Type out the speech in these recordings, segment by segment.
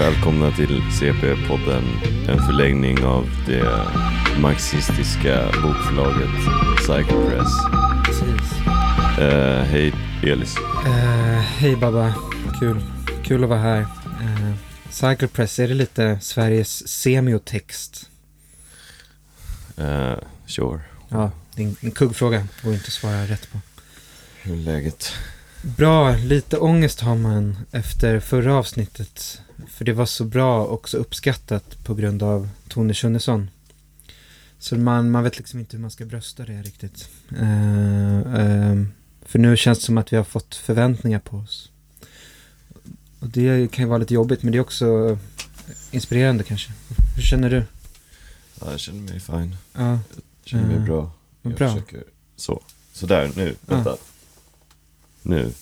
Välkomna till CP-podden, en förlängning av det marxistiska bokförlaget Psycho Press. Eh, hej Elis. Eh, Hej Babba, kul. Kul att vara här. Uh, Cycle Press, är det lite Sveriges semiotext? Eh, sure. Ja, det är en, en kuggfråga. Går inte att svara rätt på. Hur är läget? Bra, lite ångest har man efter förra avsnittet. För det var så bra och så uppskattat på grund av Tone Schunnesson. Så man, man vet liksom inte hur man ska brösta det riktigt. Eh, eh, för nu känns det som att vi har fått förväntningar på oss. Och det kan ju vara lite jobbigt, men det är också inspirerande kanske. Hur känner du? Ja, jag känner mig fine. Ja, Jag känner mig Eh, bra. Jag bra. försöker... Så. Sådär, nu. Ja. Vänta. Nu.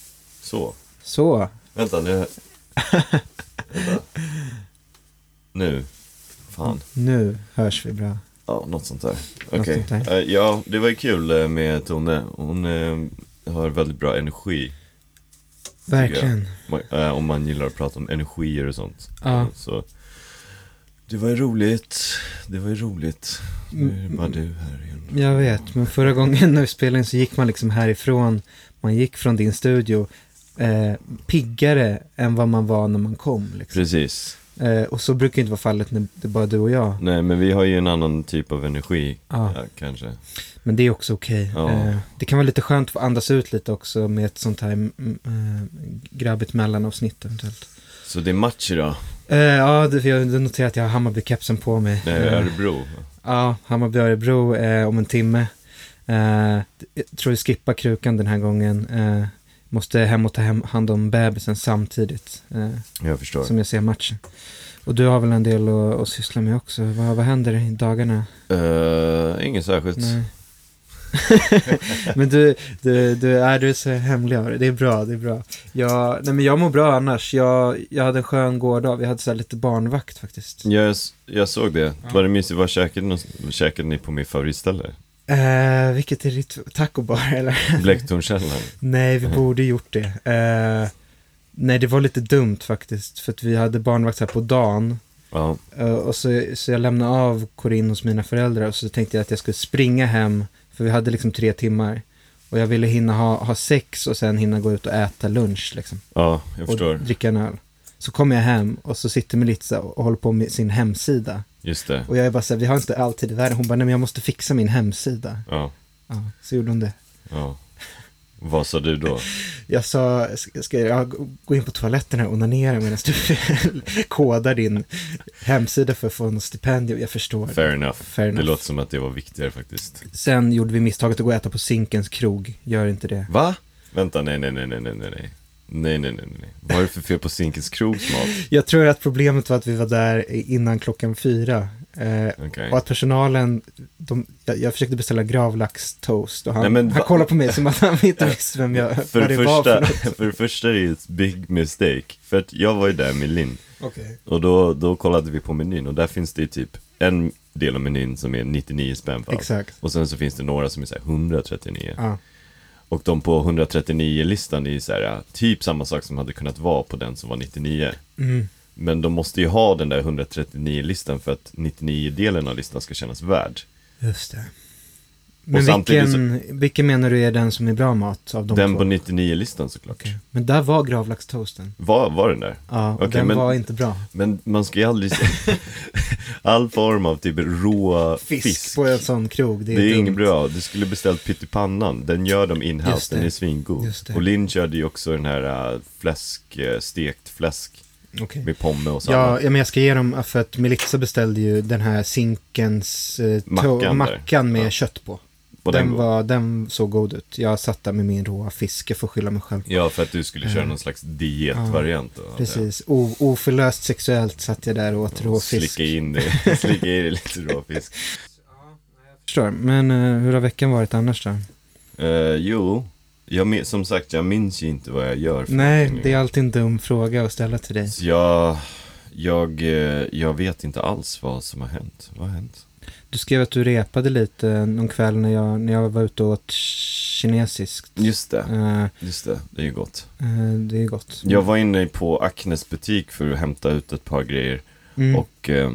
Så. Så. Vänta, nu. Vänta. Nu. Fan. Nu hörs vi bra. Ja, något sånt där. Okej. sånt där. Eh, ja, det var ju kul eh, med Tone. Hon eh, har väldigt bra energi. Verkligen. Ma- eh, om man gillar att prata om energier och sånt. Ja. Eh, Så det var ju roligt. Det var ju roligt. Nu är det bara du här igen. Jag vet, men förra gången när vi spelade in så gick man liksom härifrån. Man gick från din studio eh, piggare än vad man var när man kom. Liksom. Precis. Eh, och så brukar inte vara fallet när det är bara du och jag. Nej, men vi har ju en annan typ av energi. Ja. Ja, kanske. Men det är också okej. Ja. Eh, det kan vara lite skönt att få andas ut lite också med ett sånt här mm, eh, grabbigt mellanavsnitt eventuellt. Så det är match idag. Eh, ja, det, jag har noterat att jag har Hammarby-kepsen på mig. Är Eh, Örebro. Ja, Hammarby-Örebro eh, om en timme. Eh, jag tror vi skippar krukan den här gången. Måste hem och ta hem, hand om bebisen samtidigt eh, Jag förstår. som jag ser matchen. Och du har väl en del att, att syssla med också. Vad, vad händer i dagarna? Uh, inget särskilt. Men du, du, du, är du så hemlig det. Är bra, det är bra. Jag, nej men jag mår bra annars. Jag, jag hade en skön gårdag. Vi hade så här lite barnvakt faktiskt. Jag, jag såg det. Ja. Var det mysigt? Vad käkade, ni- käkade ni på min favoritställe? Eh, vilket är ditt taco bar eller? Blecktornkällaren. Nej, vi Mhm. borde gjort det. Eh, nej, det var lite dumt faktiskt. För att vi hade barnvakt här på dagen. Eh, och så, så jag lämnade av Corinne hos mina föräldrar. Och så tänkte jag att jag skulle springa hem. För vi hade liksom tre timmar. Och jag ville hinna ha, ha sex och sen hinna gå ut och äta lunch. Liksom, ja jag och förstår. dricka en öl. Så kommer jag hem och så sitter Melissa och håller på med sin hemsida. Just det. Och jag är bara så här, vi har inte alltid i världen. Hon bara, nej men jag måste fixa min hemsida. Ja, Ja, så gjorde hon det. ja. Vad sa du då? Jag sa, ska- jag gå in på toaletten här och onanera medan du kodar din hemsida för att få en stipendium? Jag förstår. Fair enough. Fair Det enough. låter som att det var viktigare faktiskt. Sen gjorde vi misstaget att gå och äta på Zinkens krog. Gör inte det. Va? Vänta, nej, nej, nej, nej, nej, nej, nej. Nej, nej, nej. Vad är det för fel på Zinkens krogs mat? Jag tror att problemet var att vi var där innan klockan fyra. Eh, Okej. Och att personalen, de, jag, jag försökte beställa gravlaxtoast och han, Nej, men han kollade på mig som att han inte visste vem jag, För vad det, det var för första, något. för det första är det ett big mistake. För att jag var ju där med Linn. Okej. Och då, då kollade vi på menyn och där finns det ju typ en del av menyn som är 99 spänn för allt. Exakt. Och sen så finns det några som är så här 139. Ja. Och de på 139-listan är ju så här, typ samma sak som hade kunnat vara på den som var 99. Mm. Men de måste ju ha den där 139-listan för att 99-delen av listan ska kännas värd. Just det. Men vilken, vilken menar du är den som är bra mat av de den två? på 99-listan såklart. Okej. Men där var gravlaxtoasten. Var, var den där? Ja, Okej, den men- var inte bra. Men man ska ju aldrig se all form av typ rå Fisk, fisk. på en sån krog, det Det är, är, dumt. inget bra. Du skulle beställt pyttipannan. Den gör de in-house. det. Den är svingod. Det. Och Linn körde ju också den här äh, fläsk, äh, stekt fläsk Okej. med pomme och Ja, sallad. ja, men jag ska ge dem, för att Melissa beställde ju den här Zinkens eh, Mackan to- där. mackan med Ja. kött på. Och Den, var, den såg god ut. Jag satt där med min råa fisk, jag får skylla mig själv. Ja, för att du skulle köra Eh. någon slags dietvariant. jag. Precis, o- oförlöst sexuellt satt jag där och åt rå fisk. Slicka in det, slicka i det lite råfisk. Förstår, men eh, hur har veckan varit annars då? Uh, jo, Jag, som sagt, jag minns ju inte vad jag gör. Nej, det är alltid en dum fråga att ställa till dig. Så jag, jag, jag vet inte alls vad som har hänt. Vad har hänt? Du skrev att du repade lite någon kväll när jag, när jag var ute och åt kinesiskt. Just det, Eh, just det. Det är ju gott. eh, det är gott. Jag var inne på Acnes butik för att hämta ut ett par grejer. Mm. Och, eh,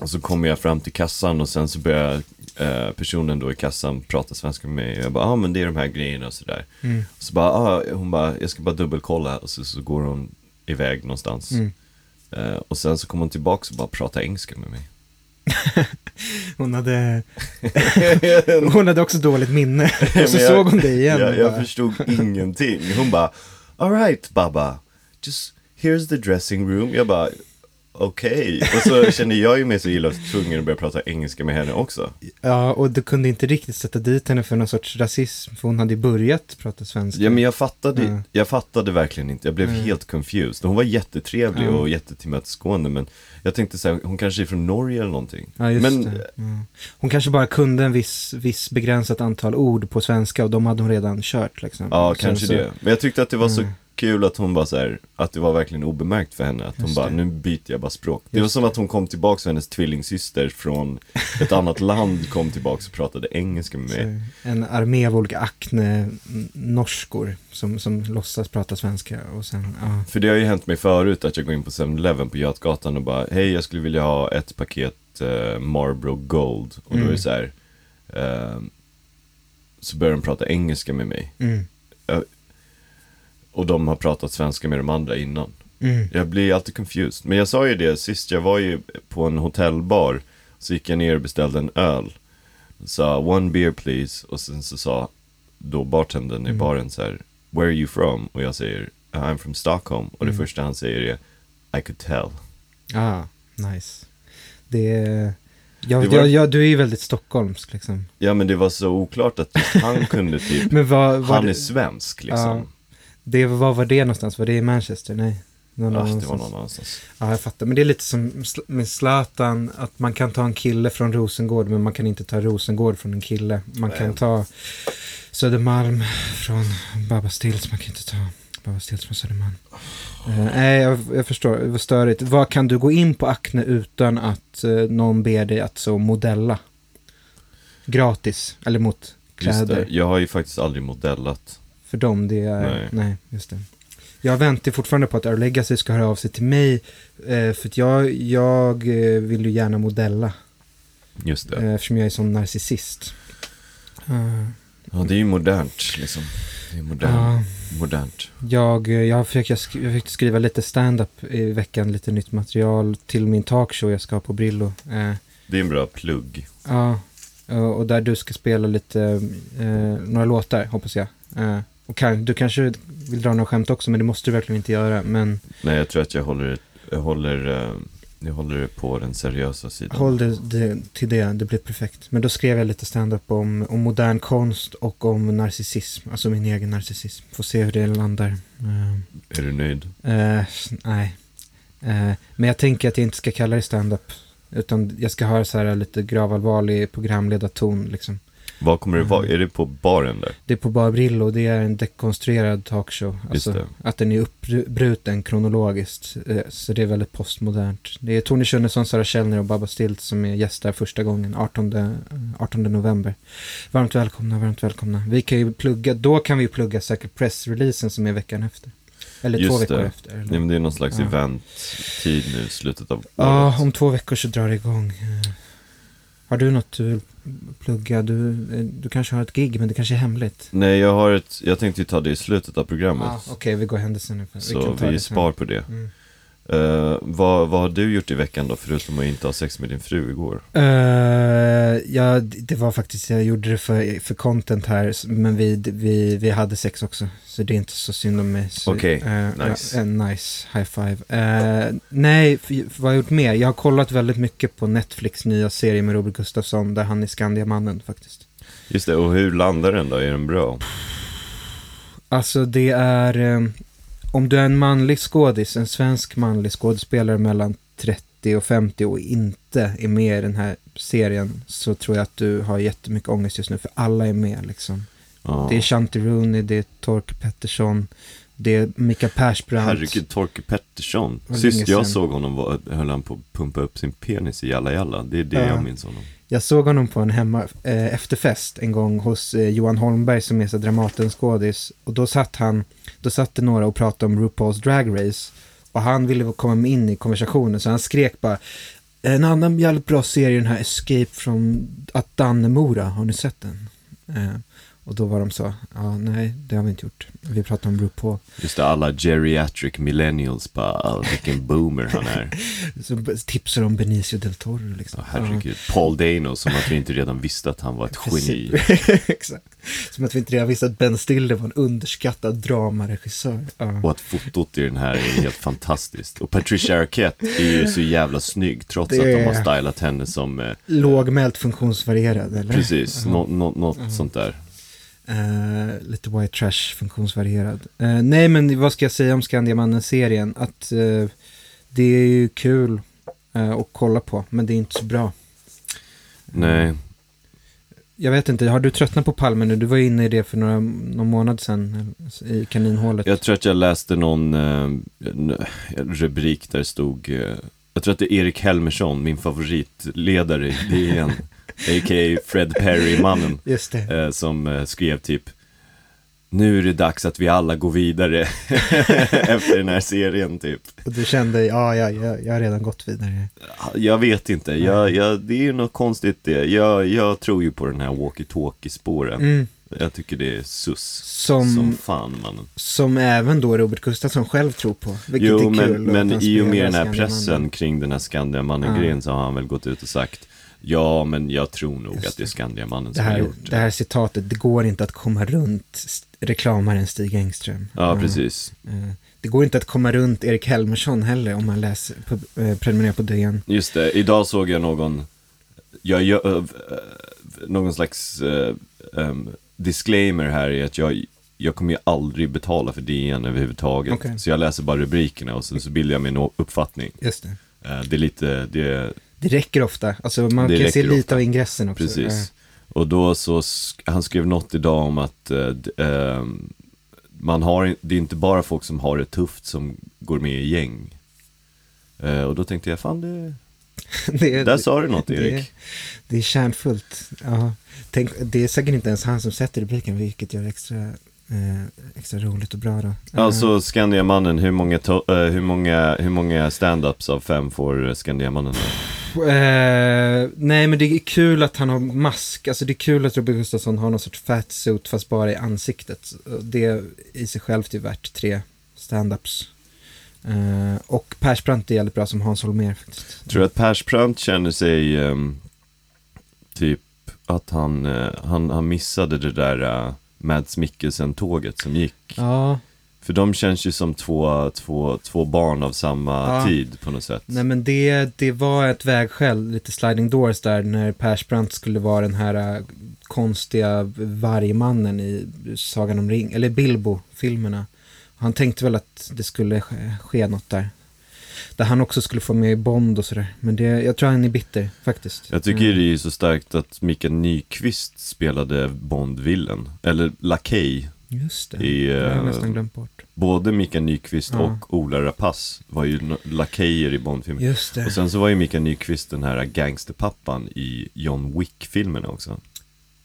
och så kommer jag fram till kassan och sen så börjar eh, personen då i kassan prata svenska med mig. Och jag bara, ja ah, men det är de här grejerna och sådär. Mm. Och så bara, ah, hon bara, jag ska bara dubbelkolla. Och så, så går hon iväg någonstans. Mm. Och sen så kommer hon tillbaka och bara pratar engelska med mig. Hon hade, hon hade också dåligt minne. Och så jag- såg hon dig igen. jag, jag förstod ingenting. Hon bara, alright Baba, just here's the dressing room. Jag bara, okej. Och så kände jag ju mig så illa tvungen att börja prata engelska med henne också. Ja, och du kunde inte riktigt sätta dit henne för någon sorts rasism. För hon hade ju börjat prata svenska. Ja men jag fattade, Ja. jag fattade verkligen inte. Jag blev Mm. helt confused. Hon var jättetrevlig Ja. och jättetillmötesgående men jag tänkte så här, hon kanske är från Norge eller någonting. Ja, just men det. Ja. Hon kanske bara kunde en viss, viss begränsat antal ord på svenska och de hade hon redan kört liksom. ja, kanske så- det. Men jag tyckte att det var så Mm. Kul att hon bara så här, att det var verkligen obemärkt för henne. Att hon Just bara, det. nu byter jag bara språk. Det var Just som att hon kom tillbaka och hennes tvillingsyster från ett annat land kom tillbaka och pratade engelska med mig. Så, en armé av olika akne-norskor som, som låtsas prata svenska och sen, ja. För det har ju hänt mig förut att jag går in på 7-Eleven på Götgatan och bara, hej jag skulle vilja ha ett paket eh, Marlboro Gold. Och då är Mm. det så här, eh, så börjar de prata engelska med mig. Mm. Och de har pratat svenska med de andra innan. Mm. Jag blir alltid confused. Men jag sa ju det sist, jag var ju på en hotellbar. Så gick jag ner och beställde en öl. Sa one beer please. Och sen så sa då bartendern i Mm. baren så här, where are you from? Och jag säger, I'm from Stockholm. Och det Mm. första han säger är, I could tell. Ah, nice. Det är... Ja, var- ja, ja, du är ju väldigt stockholmsk liksom. Ja men det var så oklart att han kunde typ, Men vad, vad han är det, svensk liksom. Det, vad var det någonstans? Var det i Manchester? Nej. Någon Ah, det var någon annanstans. Ja, jag fattar. Men det är lite som med Zlatan, att man kan ta en kille från Rosengård, men man kan inte ta Rosengård från en kille. Man kan Nej. ta Södermalm från Babba Stills, man kan inte ta Babba Stills från Södermalm. Eh, Nej, jag, jag förstår. Var störigt. Vad kan du gå in på Acne utan att eh, någon ber dig att så modella? Gratis, eller mot Just kläder. det, jag har ju faktiskt aldrig modellat. För dem, det är... Nej. Nej. just det. Jag väntar fortfarande på att Our Legacy ska höra av sig till mig. Eh, för att jag, jag eh, vill ju gärna modella. Just det. Eh, eftersom jag är sån narcissist. Ja, det är ju modernt liksom. Det är modern, ja, modernt. jag, jag, fick, jag, fick skriva lite stand-up i veckan. Lite nytt material till min talkshow jag ska ha på Brillo. Det är en bra plugg. ja, och där du ska spela lite, eh, några låtar hoppas jag. Eh, du kanske vill dra några skämt också, men det måste du verkligen inte göra. Men Nej, jag tror att jag håller, jag håller, eh, jag håller på den seriösa sidan. Håll det, det till det, det blir perfekt. Men då skrev jag lite stand-up om, om modern konst och om narcissism, alltså min egen narcissism. Får se hur det landar. Eh, Är du nöjd? eh, nej. Eh, men jag tänker att jag inte ska kalla det stand-up. Utan jag ska ha så här lite gravallvarlig programledarton liksom. Vad kommer det vara? Mm. Är det på baren där? Det är på Bar Brillo, det är en dekonstruerad talkshow. Alltså att den är uppbruten kronologiskt. eh, Så det är väldigt postmodernt. Det är Tony Schunnesson, Sara Källner och Babba Stilt som är gäster första gången, 18, eh, 18 november. Varmt välkomna, varmt välkomna. Vi kan ju plugga, då kan vi plugga säkert pressreleasen som är veckan efter. Eller två Just veckor det. efter. Eller? Nej, men det är någon slags Ja. event-tid nu, slutet av Ja, året. om två veckor så drar det igång. Eh, Har du något du vill plugga? Du, eh, du kanske har ett gig, men det kanske är hemligt. Nej, jag har ett, jag tänkte ju ta det i slutet av programmet. Ah, Okej, vi går händelsen nu. så vi sen. spar på det. Mm. Eh, vad, vad har du gjort i veckan då, förutom att inte ha sex med din fru igår? Eh, ja, det var faktiskt, jag gjorde det för, för content här, men vi, vi, vi hade sex också. Så det är inte så synd om mig. Okej, eh, nice. Ja, nice high five. Nej, för, för vad har jag gjort mer? Jag har kollat väldigt mycket på Netflix nya serie med Robert Gustafsson, där han är Skandiamannen faktiskt. Just det, och hur landar den då? Är den bra? Alltså det är, om du är en manlig skådis, en svensk manlig skådespelare mellan 30 och 50 och inte är med i den här serien så tror jag att du har jättemycket ångest just nu för alla är med liksom. Ja. Det är Shanti Rooney, det är Torke Pettersson, det är Mika Persbrandt. Herregud, Torke Pettersson. Sist jag sedan. såg honom var, höll han på att pumpa upp sin penis i Jalla Jalla. Det är det Ja. jag minns honom. Jag såg honom på en hemma, eh, efterfest en gång hos eh, Johan Holmberg som är så Dramaten-skådis. Och då satt han, då satt det några och pratade om RuPaul's Drag Race. Och han ville komma in i konversationen så han skrek bara En annan jävligt bra serie den här Escape från att Dannemora, har ni sett den? Eh, och då var de så, ja nej det har vi inte gjort. Vi pratar om RuPaul. Just det, alla geriatric millennials bara, vilken boomer han är. Så tipsar om Benicio del Toro liksom. Ja, herregud. Paul Dano, som att vi inte redan visste att han var ett geni. Exakt. Som att vi inte redan visste att Ben Stiller var en underskattad dramaregissör. Ja. Och att fotot i den här är helt fantastiskt. Och Patricia Arquette är ju så jävla snygg, trots Det att de har stylat henne som, eh, Lågmält funktionsvarierad, eller? precis, Ja. nå- nå- något sånt där. Eh, lite white trash funktionsvarierad. Eh, nej, men vad ska jag säga om Skandiamannen-serien? Att eh, det är ju kul att kolla på, men det är inte så bra. Nej, Jag vet inte, har du tröttnat på Palme nu? Du var inne i det för några, någon månad sedan i kaninhålet. jag tror att jag läste någon rubrik där det stod, jag tror att det är Erik Helmersson, min favoritledare i DN, a.k.a. Fred Perry-mannen. Just det. eh, som eh, skrev typ Nu är det dags att vi alla går vidare efter den här serien typ. Och du kände, ja, ja, jag, jag har redan gått vidare. Jag vet inte, jag, jag, det är ju något konstigt det. Jag, jag tror ju på den här walkie-talkie-spåren. Mm. Jag tycker det är sus. Som, Som fan mannen. som även då Robert Gustafsson själv tror på. Vilket Jo, är kul. men, men i och med den här pressen kring den här Skandiamannen-grejen så har han väl gått ut och sagt Ja, men jag tror nog Just att det är det. Skandiamannen Det som har här, gjort det här citatet, det går inte att komma runt reklamaren Stig Engström. Ja, precis. Eh, Det går inte att komma runt Erik Helmersson heller om man läser, på, eh, prenumererar på DN. Just det, idag såg jag någon, jag gör, äh, någon slags äh, ähm, disclaimer här i att jag, jag kommer ju aldrig betala för DN överhuvudtaget. Okej. Så jag läser bara rubrikerna och sen så bildar jag o- uppfattning. Just det. Äh, det är lite, det, Det räcker ofta. Alltså man Det kan se lite ofta. av ingressen också. precis. Och då så, han skrev något idag om att d- ähm, man har, det är inte bara folk som har det tufft som går med i gäng. Eh, och då tänkte jag, fan det, Eh, det, där sa du något det, Erik. det är kärnfullt. Ja. Tänk, det är säkert inte ens han som sätter rubriken, vilket gör det extra, eh, extra roligt och bra då. Eh, Alltså Skandiamannen, hur många, to- eh, hur många, hur många stand-ups av fem får Skandiamannen? Eh, nej, men det är kul att han har mask. Alltså det är kul att Robert Gustafsson har någon sorts fatsuit fast bara i ansiktet. Det i sig självt är värt tre standups. Eh, och Persbrandt är jävligt bra som Hans Holmér faktiskt. Tror du att Persbrandt känner sig ehm, typ att han, eh, han, han missade det där uh, Mads Mikkelsen-tåget som gick? Ja, För de känns ju som två, två, två barn av samma Ja. tid på något sätt. nej men det, det var ett vägskäl, lite sliding doors där, när Persbrandt skulle vara den här eh, konstiga vargmannen i Sagan om ring, eller Bilbo-filmerna. Han tänkte väl att det skulle ske, ske något där. Där han också skulle få med Bond och sådär. Men det, jag tror han är bitter faktiskt. Jag tycker Mm. det är så starkt att Mikael Nyqvist spelade Bond-villen, eller Lakej. Just det, i, det har jag eh, nästan glömt bort. Både Mikael Nyqvist Ja. och Ola Rapace var ju lakejer i Bond-filmer. Just det. Och sen så var ju Mikael Nyqvist den här gangsterpappan i John Wick-filmerna också.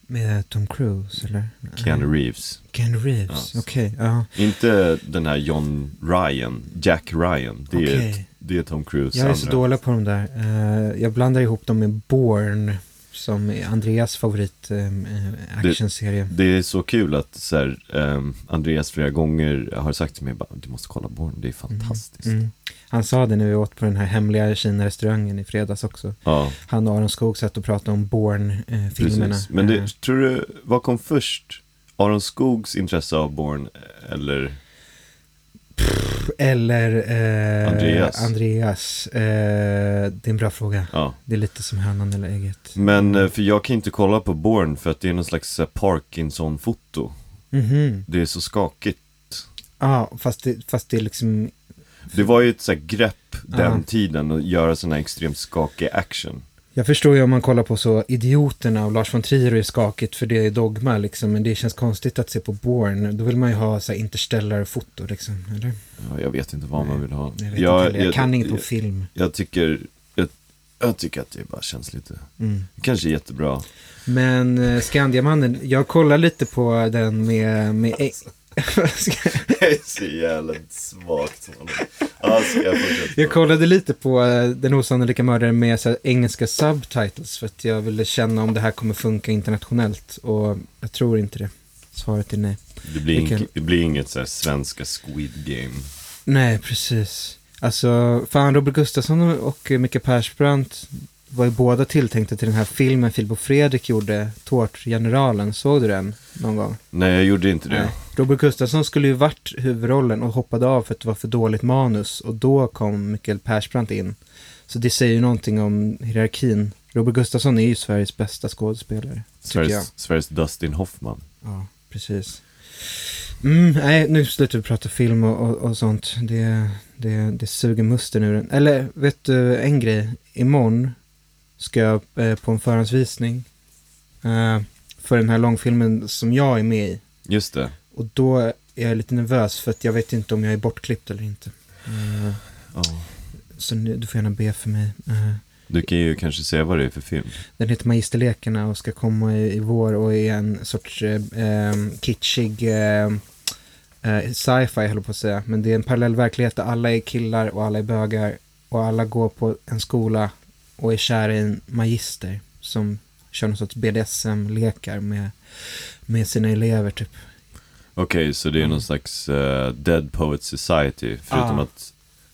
Med Tom Cruise eller? Keanu Reeves. Ken Reeves, Ja. okej. ja. Inte den här John Ryan, Jack Ryan. Det, är, Okej. det är Tom Cruise Jag är så andra. dålig på de där. Eh, jag blandar ihop dem med Bourne, som är Andreas favorit eh, actionserie. Det är så kul att så här, ehm, Andreas flera gånger har sagt till mig du måste kolla Bourne, det är fantastiskt. Mm. Han sa det när vi åt på den här hemliga Kina-restaurangen i fredags också. Ja, Han och Aron Skog satt och pratade om Bourne-filmerna. precis. Men det, tror du, vad kom först? Aron Skogs intresse av Bourne eller? Eller eh, Andreas. Andreas. Eh, det är en bra fråga. Ja. Det är lite som hönan eller ägget. Men eh, för jag kan inte kolla på Bourne för att det är någon slags eh, Parkinson-foto. Mhm. Det är så skakigt. Ja, fast det, fast det är liksom... Det var ju ett så här grepp den Ja. tiden att göra sån här extremt skakig action. Jag förstår ju om man kollar på så Idioterna och Lars von Trier är skakigt för det är dogma liksom. Men det känns konstigt att se på Born. Då vill man ju ha så här interstellar-foto liksom, eller? Ja, jag vet inte vad man vill ha. Jag, jag, inte, jag, jag, kan inget jag, film. jag tycker, jag, jag tycker att det bara känns lite, Mm. kanske jättebra. Men eh, Skandiamannen, jag kollar lite på den med... med Det är så jävla svagt. Ska jag jag kollade lite på eh, Den osannolika mördaren med så här, engelska subtitles för att jag ville känna om det här kommer funka internationellt. Och jag tror inte det. Svaret är nej. Det blir, ink, det blir inget så här svenska Squid Game. Nej, precis. Alltså, fan Robert Gustafsson och Micke Persbrandt var ju båda tilltänkta till den här filmen Filip och Fredrik gjorde, Tårtgeneralen. Såg du den någon gång? Nej, jag gjorde inte det. Nej. Robert Gustafsson skulle ju varit huvudrollen och hoppade av för att det var för dåligt manus och då kom Mikael Persbrandt in. Så det säger ju någonting om hierarkin. Robert Gustafsson är ju Sveriges bästa skådespelare. Tycker jag. Sveriges, Sveriges Dustin Hoffman. Ja, precis. Mm, nej, nu slutar vi prata film och, och, och sånt. Det, det, det suger musten ur den. Eller, vet du en grej? Imorgon ska jag eh, på en förhandsvisning eh, för den här långfilmen som jag är med i. Just det. Och då är jag lite nervös för att jag vet inte om jag är bortklippt eller inte. Ja. så nu, du får gärna be för mig. Du kan ju kanske säga vad det är för film. Den heter Magisterlekarna och ska komma i, i vår och är en sorts eh, kitschig eh, sci-fi, höll på att säga. Men det är en parallell verklighet där alla är killar och alla är bögar och alla går på en skola och är kära i en magister som kör någon sorts BDSM-lekar med, med sina elever typ. Okej, så det är Mm. någon slags eh, Dead Poet Society, förutom Ah. att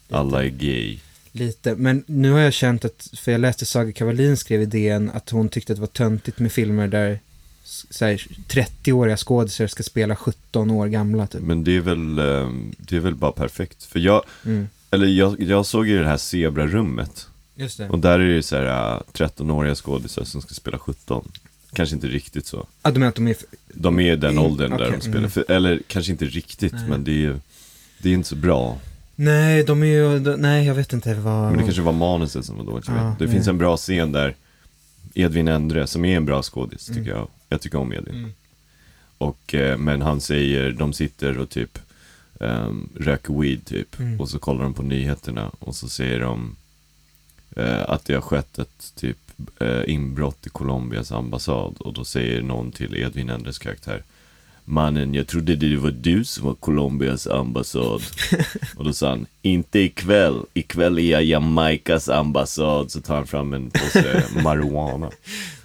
alla är gay. Lite, men nu har jag känt att, för jag läste Saga Kavalin skrev i DN att hon tyckte att det var töntigt med filmer där s- så här, 30-åriga skådisar ska spela 17 år gamla typ. Men det är väl, eh, det är väl bara perfekt. För jag, Mm. eller jag, jag såg ju det här Zebra-rummet. Just det. Och där är det så här eh, 13-åriga skådisar som ska spela 17. Kanske inte riktigt så. Ah, du menar att de är... De är i den Mm, åldern där okej, de spelar. mm. För, eller kanske inte riktigt, Nej. men det är, det är inte så bra. Nej, de är ju... de- Nej, jag vet inte vad... Men det kanske var manuset som var dåligt. vet. Det nej. finns en bra scen där Edvin Endre, som är en bra skådis, tycker Mm. jag. Jag tycker om Edvin. Mm. Och, eh, men han säger, de sitter och typ um, röker weed typ. Mm. Och så kollar de på nyheterna och så säger de eh, att det har skett ett typ eh, inbrott i Colombias ambassad. Och då säger någon till Edvin Endres karaktär Mannen, jag trodde det var du som var Colombias ambassad. och då sa han, inte ikväll. Ikväll är jag Jamaicas ambassad. Så tar han fram en påse marijuana.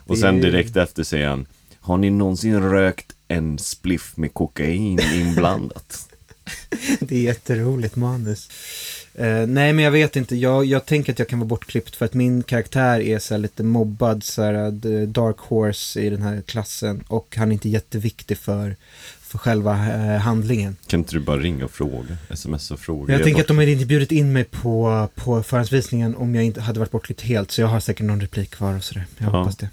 Och sen direkt efter säger han, har ni någonsin rökt en spliff med kokain inblandat? Det är jätteroligt manus. Eh, nej, men jag vet inte. Jag, jag tänker att jag kan vara bortklippt för att min karaktär är så lite mobbad, så här eh, dark horse i den här klassen. Och han är inte jätteviktig för, för själva eh, handlingen. Kan inte du bara ringa och fråga? Sms och fråga? Jag Ge tänker att de hade inte bjudit in mig på, på förhandsvisningen om jag inte hade varit bortklippt helt. Så jag har säkert någon replik kvar och sådär. Jag Ja. hoppas det.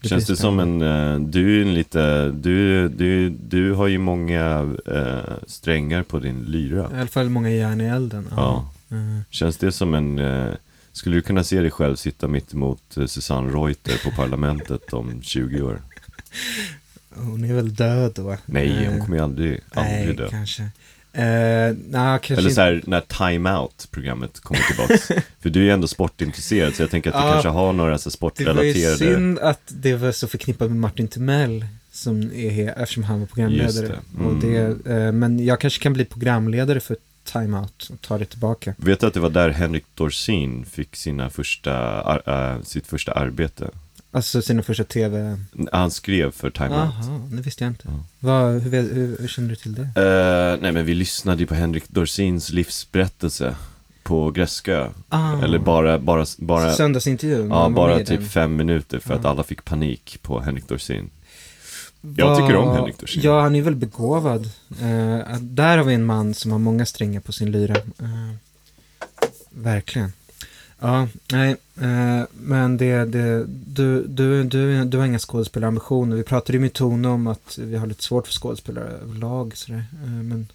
Det Känns det som en, eh, du är en lite, du, du, du har ju många eh, strängar på din lyra. I alla fall många järn i elden. Ja. Eh, Känns det som en, eh, skulle du kunna se dig själv sitta mitt emot Susanne Reuter på parlamentet om 20 år? hon är väl död då? Nej, hon kommer ju aldrig, aldrig Nej, dö. kanske. Uh, nah, Eller inte. så här, när Time Out-programmet kommer tillbaks. För du är ju ändå sportintresserad, så jag tänker att du Ja, kanske har några så här Det var ju sportrelaterade... synd att det var så förknippat med Martin Timell som är här, eftersom han var programledare. Det. Mm. Och det, eh, men jag kanske kan bli programledare för Time Out och ta det tillbaka. Vet du att det var där Henrik Dorsin fick sina första, äh, sitt första arbete? Alltså sina första tv... Han skrev för Time Out. Jaha, det visste jag inte. Ja. Vad, hur, hur, hur känner du till det? Eh, nej men vi lyssnade ju på Henrik Dorsins livsberättelse på Gräskö. Ah, Eller bara, bara, bara, Söndagsintervjun? ja, bara typ den. fem minuter för att Ja. alla fick panik på Henrik Dorsin. Jag tycker om Henrik Dorsin. Ja, han är väl begåvad. Eh, där har vi en man som har många strängar på sin lyra. Eh, verkligen. Ja, nej, eh, men det, det, du, du, du, du har inga skådespelarambitioner. Vi pratade ju med Tone om att vi har lite svårt för skådespelare överlag. Sådär. Eh, men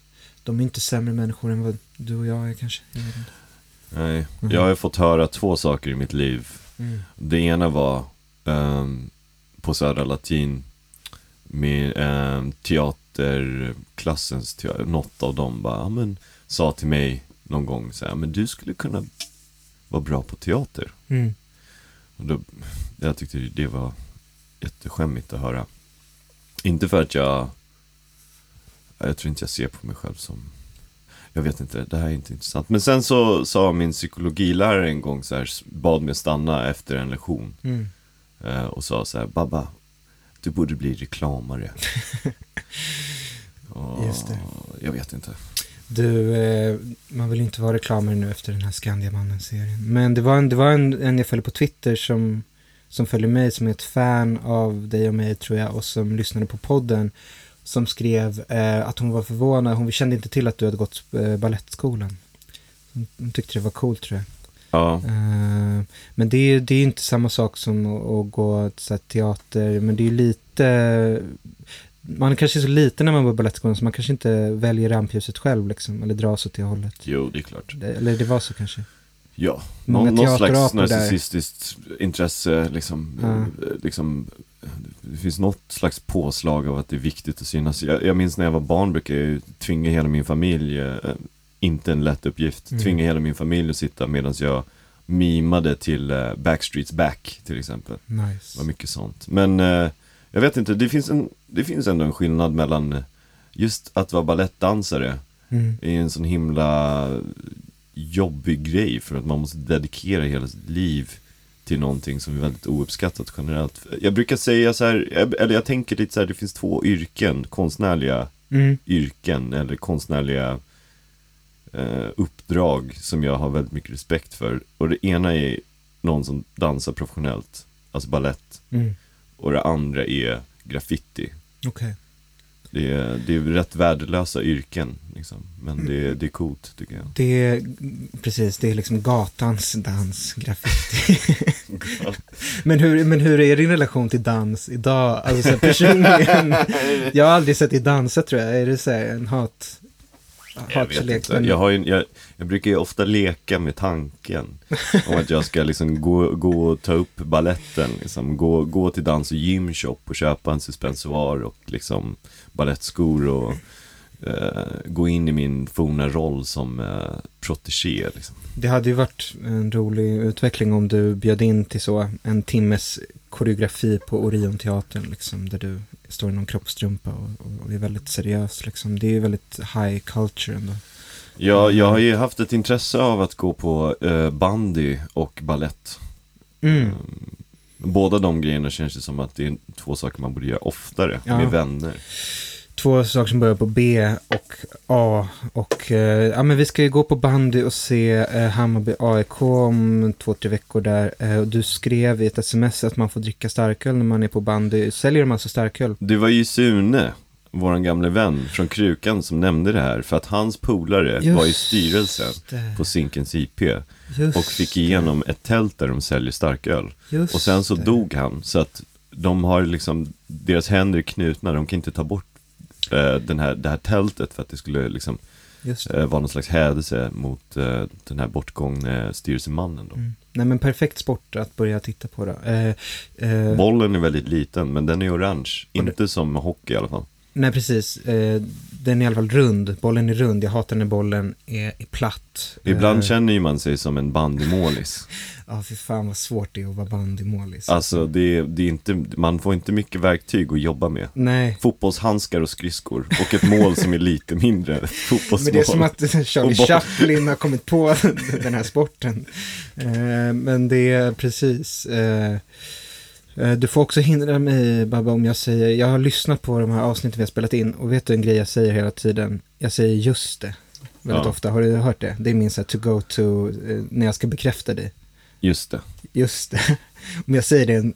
de är inte sämre människor än vad du och jag är kanske. Nej, Mhm. jag har fått höra två saker i mitt liv Mm. Det ena var ehm, på Södra Latin med um, teaterklassens teater, något av dem bara, men, sa till mig någon gång så här, men du skulle kunna vara bra på teater. Mm. Och då, jag tyckte det var jätteskämmigt att höra. Inte för att jag, jag tror inte jag ser på mig själv som, jag vet inte, det här är inte intressant. Men sen så sa min psykologilärare en gång så här, bad mig stanna efter en lektion. Mm. Eh, och sa så här, Babba, du borde bli reklamare. och, Just det. Jag vet inte. Du, eh, man vill inte vara reklamare nu efter den här Skandiamannen-serien. Men det var, en, det var en, en jag följer på Twitter som, som följer mig, som är ett fan av dig och mig tror jag, och som lyssnade på podden. Som skrev eh, att hon var förvånad, hon kände inte till att du hade gått eh, ballettskolan. Hon, tyckte det var coolt tror jag. Ja, Eh, men det är det är inte samma sak som att, att gå till teater, men det är ju lite... Man kanske är så liten när man går balettskolan så man kanske inte väljer rampljuset själv liksom, eller dras åt det hållet. jo det är klart. Det- Eller det var så kanske. Ja, Många någon, någon slags teaterapor där. narcissistiskt intresse liksom, Ja. eh, liksom Det finns något slags påslag av att det är viktigt att synas Jag, jag minns när jag var barn brukade jag tvinga hela min familj eh, Inte en lätt uppgift, Mm. tvinga hela min familj att sitta medan jag mimade till eh, Backstreets Back till exempel Det Nice. var mycket sånt Men eh, jag vet inte, det finns, en, det finns ändå en skillnad mellan Just att vara ballettdansare Mm. är en sån himla jobbig grej för att man måste dedikera hela sitt liv till någonting som är väldigt ouppskattat generellt. Jag brukar säga så här, eller jag tänker lite så här, det finns två yrken, konstnärliga Mm. yrken eller konstnärliga eh, uppdrag som jag har väldigt mycket respekt för. Och det ena är någon som dansar professionellt, alltså ballett. Mm. Och det andra är graffiti. Okej. Det är, det är rätt värdelösa yrken, liksom. men det, det är coolt tycker jag. Det är, precis, det är liksom gatans dans, graffiti. men, hur, men hur är din relation till dans idag? Alltså så personligen, jag har aldrig sett dig dansa tror jag. Är det så här en hat, Jag inte. Men- Jag, har ju, jag, jag brukar ju ofta leka med tanken om att jag ska liksom gå, gå och ta upp balletten, liksom. gå, gå till dans och gymshop och köpa en suspensoar och liksom ballettskor och eh, gå in i min forna roll som eh, protégé. Liksom. Det hade ju varit en rolig utveckling om du bjöd in till så en timmes koreografi på Orionteatern, liksom, där du står i någon kroppstrumpa och, och är väldigt seriös. Liksom. Det är ju väldigt high culture ändå. Jag, jag har ju haft ett intresse av att gå på eh, bandy och ballett. Mm. Båda de grejerna känns det som att det är två saker man borde göra oftare Ja. med vänner. Två saker som börjar på B och A. Och eh, ja, men vi ska ju gå på bandy och se eh, Hammarby AIK om två, tre veckor där. Eh, och du skrev i ett sms att man får dricka starköl när man är på bandy. Säljer de alltså starköl? Det var ju Sune, våran gamle vän från Krukan som nämnde det här. För att hans polare var i styrelsen det, på Zinkens IP just och fick igenom ett tält där de säljer starköl. det, just Och sen så det. dog han, så att de har liksom, deras händer är knutna, de kan inte ta bort eh, den här, det här tältet för att det skulle liksom det. eh, vara någon slags hädelse mot eh, den här bortgångne styrelsemannen då. Mm. Nej men perfekt sport att börja titta på då. Eh, Bollen är väldigt liten, men den är orange. Och det- Inte som hockey i alla fall. nej precis, den är i alla fall rund. Bollen är rund, jag hatar när bollen är, är platt. Ibland Eh, känner ju man sig som en bandymålis. Ja, fy fan vad svårt det är att vara bandymålis. Alltså det, det är inte, man får inte mycket verktyg att jobba med. Nej, Fotbollshandskar och skridskor och ett mål som är lite mindre fotbollsmål. men det är som att Charlie. Chaplin har kommit på den här sporten. Eh, men det är precis. Eh, du får också hindra mig, Babba, om jag säger, jag har lyssnat på de här avsnitten vi har spelat in och vet du en grej jag säger hela tiden? Jag säger just det. Väldigt Ja. ofta, har du hört det? Det är min så här to go to, eh, när jag ska bekräfta dig. Just det, Just det. Om jag säger det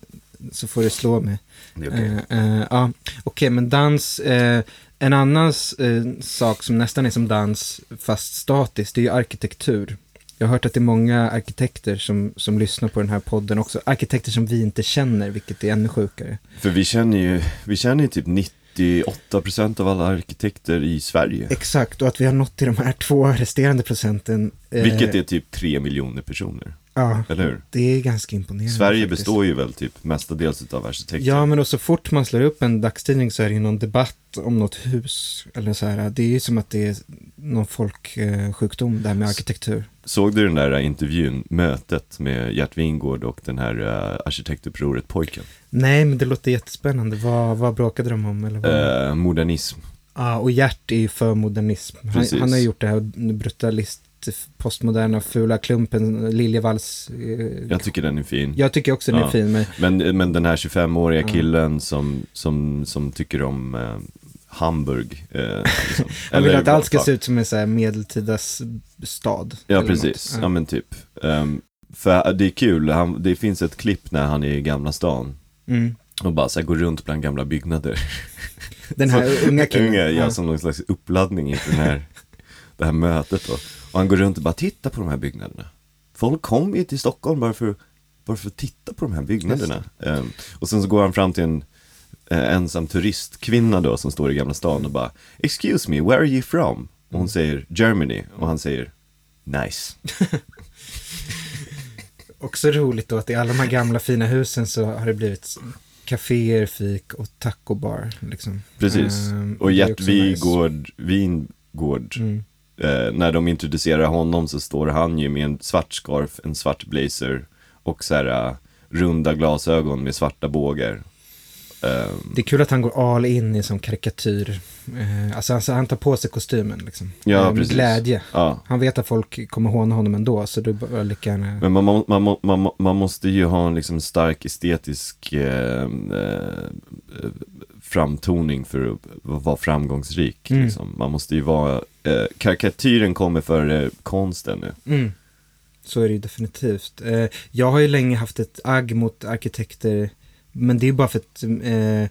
så får du slå mig. det är okej. Eh, eh, ja, okej, men dans. eh, en annan eh, sak som nästan är som dans, fast statiskt, det är ju arkitektur. Jag har hört att det är många arkitekter som, som lyssnar på den här podden också. Arkitekter som vi inte känner, vilket är ännu sjukare. För vi känner ju, vi känner ju typ 98% av alla arkitekter i Sverige. Exakt, och att vi har nått till de här två resterande procenten. eh, Vilket är typ 3 miljoner personer. Ja, eller hur? det är ganska imponerande. Sverige faktiskt. består ju väl typ mestadels av arkitekter. Ja, men då så fort man slår upp en dagstidning så är det ju någon debatt om något hus. Eller så här, det är ju som att det är någon folksjukdom där med arkitektur. Såg du den där intervjun, mötet med Gert Wingård och den här uh, arkitektupproret-pojken? Nej, men det låter jättespännande. Vad, vad bråkade de om? Eller vad? Eh, modernism. Ja, och Gert är ju för modernism. Han, Precis. han har gjort det här brutalist, postmoderna, fula klumpen, Liljevalchs. Eh, Jag tycker den är fin. jag tycker också den är Ja. fin, men Men, men den här 25-åriga Ja. killen som, som, som tycker om eh, Hamburg. Eh, liksom. han vill att allt ska se ut som en så här medeltida stad. Ja, precis. något. Ja, men typ. Ehm, för det är kul, han, det finns ett klipp när han är i Gamla stan. Mm. Och bara så här, går runt bland gamla byggnader. Den här unga killen. Unga, ja, Ja. som någon slags uppladdning inför den här, det här mötet då. Och han går runt och bara, titta på de här byggnaderna. Folk kommer ju till Stockholm bara för, bara för att titta på de här byggnaderna. Ehm, och sen så går han fram till en eh, ensam turistkvinna då som står i Gamla stan och bara, excuse me, where are you from? Och hon säger Germany och han säger nice. Också roligt då att i alla de här gamla fina husen så har det blivit kaféer, fik och tacobar. Liksom. Precis. Ehm, och Gert också Wigård, nice. Mm. Eh, när de introducerar honom så står han ju med en svart scarf, en svart blazer och så här eh, runda glasögon med svarta bågar. Ehm, Det är kul att han går all in i som karikatyr. Eh, alltså han, han tar på sig kostymen liksom. Ja, med precis. glädje. ja, Han vet att folk kommer håna honom ändå, så det bara lika gärna... men man, man, man, må- man måste ju ha en liksom stark estetisk eh, eh, framtoning för att vara framgångsrik. Mm. Liksom. Man måste ju vara, eh, karikatyren kommer före konsten nu. Mm. Så är det ju definitivt. Eh, jag har ju länge haft ett agg mot arkitekter, men det är bara för att eh,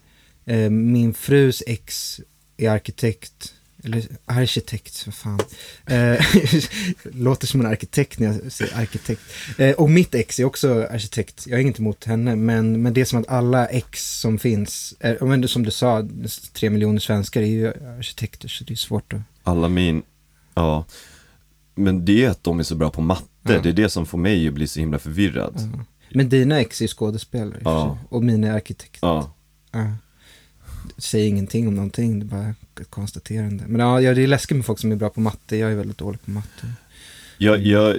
eh, min frus ex är arkitekt. Eller arkitekt, vad fan. Eh, låter som en arkitekt när jag säger arkitekt. Eh, och mitt ex är också arkitekt. Jag har inget emot henne, men, men det är som att alla ex som finns, är, men som du sa, tre miljoner svenskar är ju arkitekter, så det är svårt att... Alla min, ja. Men det är att de är så bra på matte, Ja. det är det som får mig att bli så himla förvirrad. Ja. Men dina ex är skådespelare Ja. och mina är arkitekt. Ja. Säger ingenting om någonting, det är bara ett konstaterande. Men ja, det är läskigt med folk som är bra på matte, jag är väldigt dålig på matte. jag, jag,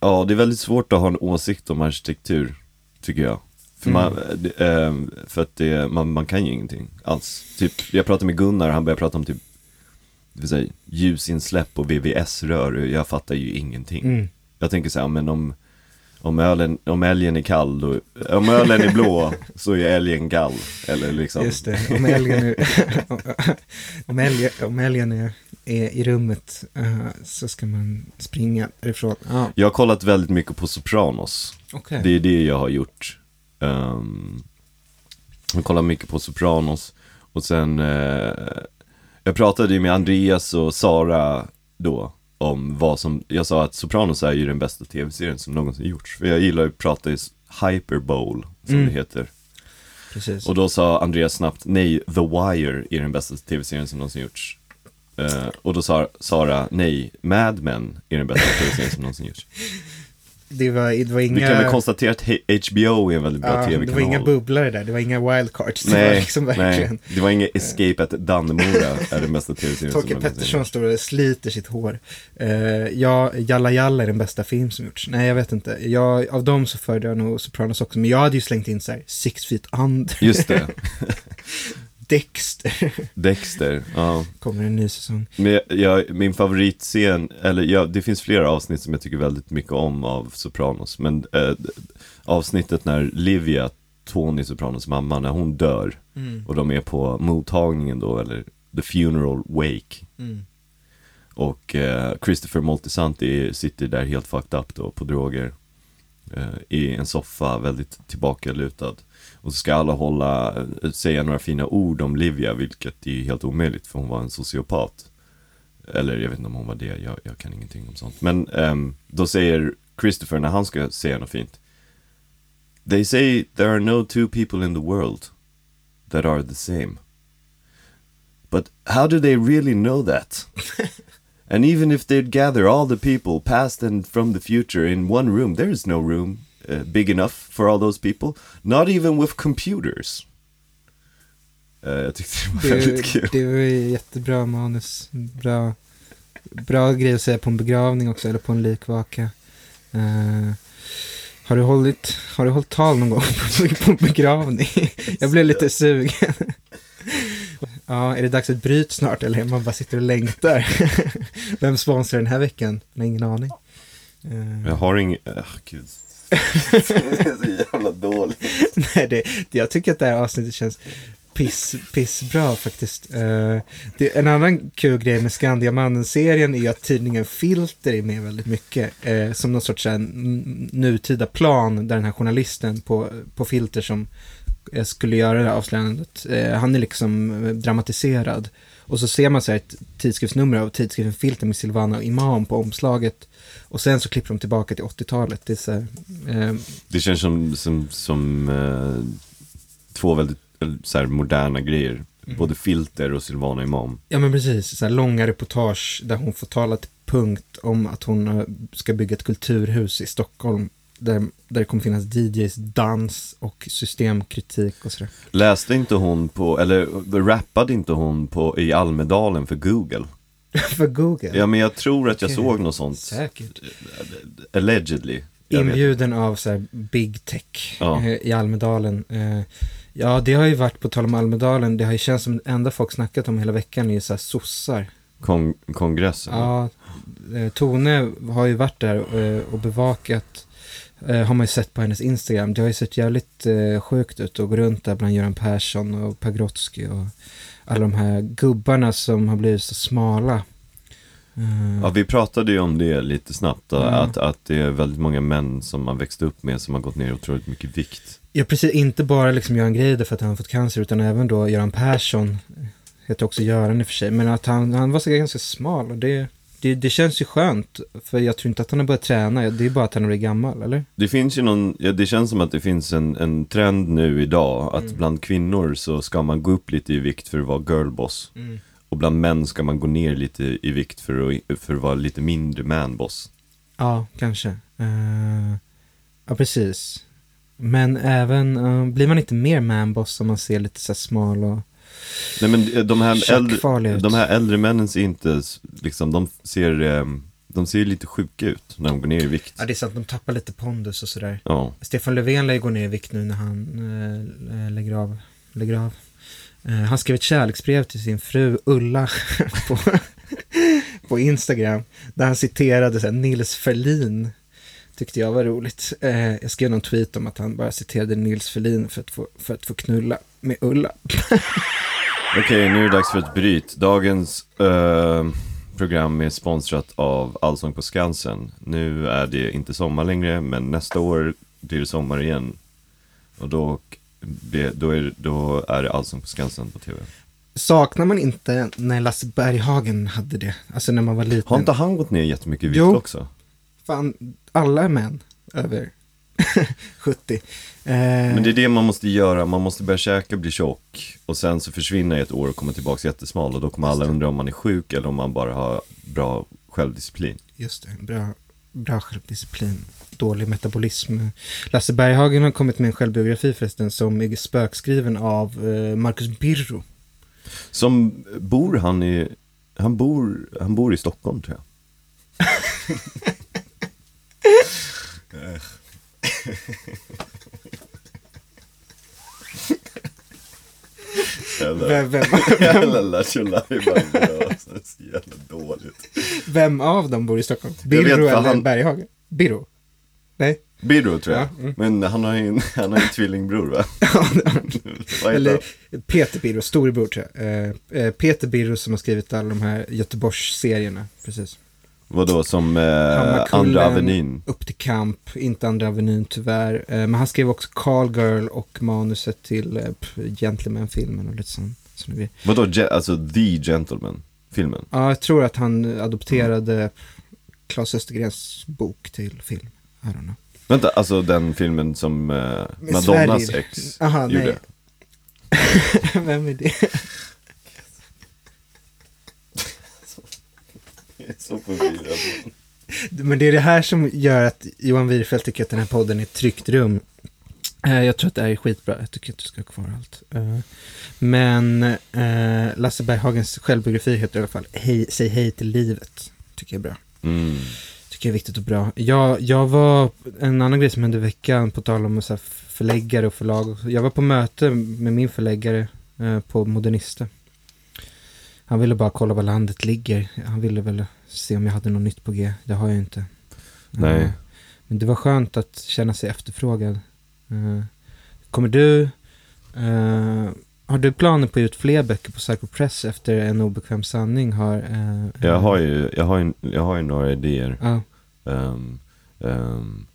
ja, det är väldigt svårt att ha en åsikt om arkitektur, tycker jag. För, Mm. man, det, eh, för att det, man, man kan ju ingenting alls. Typ, jag pratade med Gunnar, han började prata om typ, det vill säga, ljusinsläpp och VVS-rör, jag fattar ju ingenting. Mm. Jag tänker så här, men om, om, ölen, om älgen är kall, då, om ölen är blå så är älgen gall. Eller liksom. Just det, om älgen är, om älgen, om älgen är, är i rummet eh, så ska man springa därifrån. Ja, Jag har kollat väldigt mycket på Sopranos. okej. Det är det jag har gjort. Um, jag kollar mycket på Sopranos. Och sen, eh, jag pratade ju med Andreas och Sara då om vad som, jag sa att Sopranos är ju den bästa tv-serien som någonsin gjorts. För jag gillar att prata i hyperbowl, som Mm. det heter. Precis. Och då sa Andreas snabbt, nej, The Wire är den bästa tv-serien som någonsin gjorts. Eh, och då sa Sara, nej, Mad Men är den bästa tv-serien som någonsin gjorts. Det var, det var inga... Vi kan väl konstatera att HBO är en väldigt bra ja, det tv-kanal. var inga bubblare där, det var inga wildcards. Det var Nej, liksom verkligen... nej, det var inget Escape at Dannemora är den bästa tv-serien någonsin Pettersson står och sliter sitt hår. Uh, ja, Jalla Jalla är den bästa film som gjorts. Nej, jag vet inte. Jag, av dem så föredrar jag nog Sopranos också. Men jag hade ju slängt in så här Six Feet Under, Just det, Dexter. Dexter, ja. Kommer en ny säsong. Men jag, min favoritscen, eller ja, det finns flera avsnitt som jag tycker väldigt mycket om av Sopranos. Men eh, avsnittet när Livia, Tony Sopranos mamma, när hon dör Mm. och de är på mottagningen då, eller the funeral wake. Mm. Och eh, Christopher Moltisanti sitter där helt fucked up då på droger. Eh, I en soffa, väldigt tillbakalutad. Och så ska alla hålla, eh, säga några fina ord om Livia, vilket är helt omöjligt för hon var en sociopat. Eller jag vet inte om hon var det, jag, jag kan ingenting om sånt. Men ehm, då säger Christopher när han ska säga något fint. They say there are no two people in the world that are the same. But how do they really know that? And even if they'd gather all the people, past and from the future, in one room, there is no room uh, big enough for all those people. Not even with computers. Uh, jag tyckte det var väldigt kul. det var jättebra manus. Bra, bra grej att säga på en begravning också, eller på en likvaka. Eh, har, du hållit, har du hållit tal någon gång på, en begravning? Jag blev lite sugen. Ja, är det dags att bryta snart eller man bara sitter och längtar? Vem sponsrar den här veckan? Jag har ingen aning. Jag har ingen... Uh, gud det är så jävla dåligt. Nej, det, jag tycker att det här avsnittet känns piss, pissbra faktiskt. Uh, det, en annan kul grej med Skandiamannen-serien är att tidningen Filter är med väldigt mycket. Uh, som någon sorts här, nutida plan där den här journalisten på, på Filter som uh, skulle göra det här avslöjandet, han är liksom dramatiserad. Och så ser man så här ett tidskriftsnummer av tidskriften Filter med Silvana och Imam på omslaget. Och sen så klipper de tillbaka till 80-talet. Det är så här, eh, Det känns som, som, som eh, två väldigt så här, moderna grejer. Mm. Både Filter och Silvana Imam. Ja men precis, så här långa reportage där hon får tala till punkt om att hon eh, ska bygga ett kulturhus i Stockholm. Där, där det kommer finnas DJs, dans och systemkritik och sådär. Läste inte hon på, eller rappade inte hon på, i Almedalen för Google? För Google? Ja men jag tror att jag Okej. såg något sånt. Säkert. Allegedly. Jag vet. Inbjuden av så här big tech Ja. eh, i Almedalen. Eh, Ja, det har ju varit, på tal om Almedalen, det har ju känts som det enda folk snackat om hela veckan är ju så här sossar. Kon- kongressen. Ja, eh, Tone har ju varit där och bevakat, eh, har man ju sett på hennes Instagram. Det har ju sett jävligt eh, sjukt ut att gå runt där bland Göran Persson och Pagrotsky och alla de här gubbarna som har blivit så smala. Eh, Ja, vi pratade ju om det lite snabbt, då, Ja. att, att det är väldigt många män som man växte upp med som har gått ner otroligt mycket vikt. Ja, precis. Inte bara liksom Göran Greider för att han har fått cancer, utan även då Göran Persson, heter också Göran i och för sig, men att han, han var så ganska smal och det, det, det känns ju skönt, för jag tror inte att han har börjat träna, det är bara att han har blivit gammal, eller? Det finns ju någon, ja, det känns som att det finns en, en trend nu idag att Mm. bland kvinnor så ska man gå upp lite i vikt för att vara girlboss. Och bland män ska man gå ner lite i vikt för att, för att vara lite mindre manboss. Ja, kanske. Eh, ja, precis. Men även, eh, blir man inte mer manboss om man ser lite så smal och Nej men eh, de här, äldre, de här äldre männen ser inte, liksom, de ser, ehm, de ser lite sjuka ut när de går ner i vikt. Ja, det är sant, de tappar lite pondus och sådär. Ja, Stefan Löfven lär ju gå ner i vikt nu när han eh, lägger av. Lägger av. Eh, han skrev ett kärleksbrev till sin fru Ulla på, på Instagram. Där han citerade så här, Nils Ferlin. Tyckte jag var roligt. Eh, jag skrev någon tweet om att han bara citerade Nils Ferlin för att få, för att få knulla med Ulla. Okej, nu är det dags för ett bryt. Dagens eh, program är sponsrat av Allsång på Skansen. Nu är det inte sommar längre, men nästa år blir det sommar igen. Och då, då, är, då är det Allsång på Skansen på TV. Saknar man inte när Lasse Berghagen hade det? Alltså när man var liten. Har inte han gått ner jättemycket i vikt Jo. också? Fan, alla är män över 70. Eh, Men det är det man måste göra, man måste börja käka, bli tjock och sen så försvinna i ett år och komma tillbaka jättesmal och då kommer alla undra om man är sjuk eller om man bara har bra självdisciplin. Just det, bra, bra självdisciplin, dålig metabolism. Lasse Berghagen har kommit med en självbiografi förresten som är spökskriven av eh, Marcus Birro. Som bor han i, han bor, han bor i Stockholm tror jag. Jävla, Vem, vem, jävla Lattjo Lajban, det var så jävla dåligt. vem av dem bor i Stockholm? Birro eller han- Berghagen? Birro? Nej? Birro tror jag, Ja, mm. men han har ju en, han har en tvillingbror va? Eller? Peter Birro, storebror tror jag. Eh, eh, Peter Birro som har skrivit alla de här Göteborgs-serierna. Precis. Vadå, som eh, Andra Avenyn? Upp till kamp, inte Andra Avenyn tyvärr. Eh, men han skrev också Call Girl och manuset till eh, Gentleman-filmen och lite sånt. grejer. Vadå, ge, alltså The Gentleman, filmen? Ja, jag tror att han adopterade Claes Östergrens bok till film. I don't know. Vänta, alltså den filmen som eh, Madonnas Sverige. ex Aha, gjorde? nej. Vem är det? så förvirrad. Men det är det här som gör att Johan Wirfeldt tycker att den här podden är ett tryggt rum. Eh, Jag tror att det här är skitbra. Jag tycker att du ska ha kvar allt. Eh, Men eh, Lasse Berghagens självbiografi heter i alla fall hej, Säg hej till livet. Tycker jag är bra. Mm. Tycker jag är viktigt och bra. Jag, jag var, en annan grej som hände i veckan, på tal om så förläggare och förlag. Jag var på möte med min förläggare på Modernista. Han ville bara kolla var landet ligger. Han ville väl se om jag hade något nytt på G. Det har jag inte. Nej. Eh, Men det var skönt att känna sig efterfrågad. Eh, Kommer du... eh, har du planer på att ge ut fler böcker på Psycho Press efter En obekväm sanning har... Jag har ju, jag har ju, jag har ju några idéer. Ehm, ehm,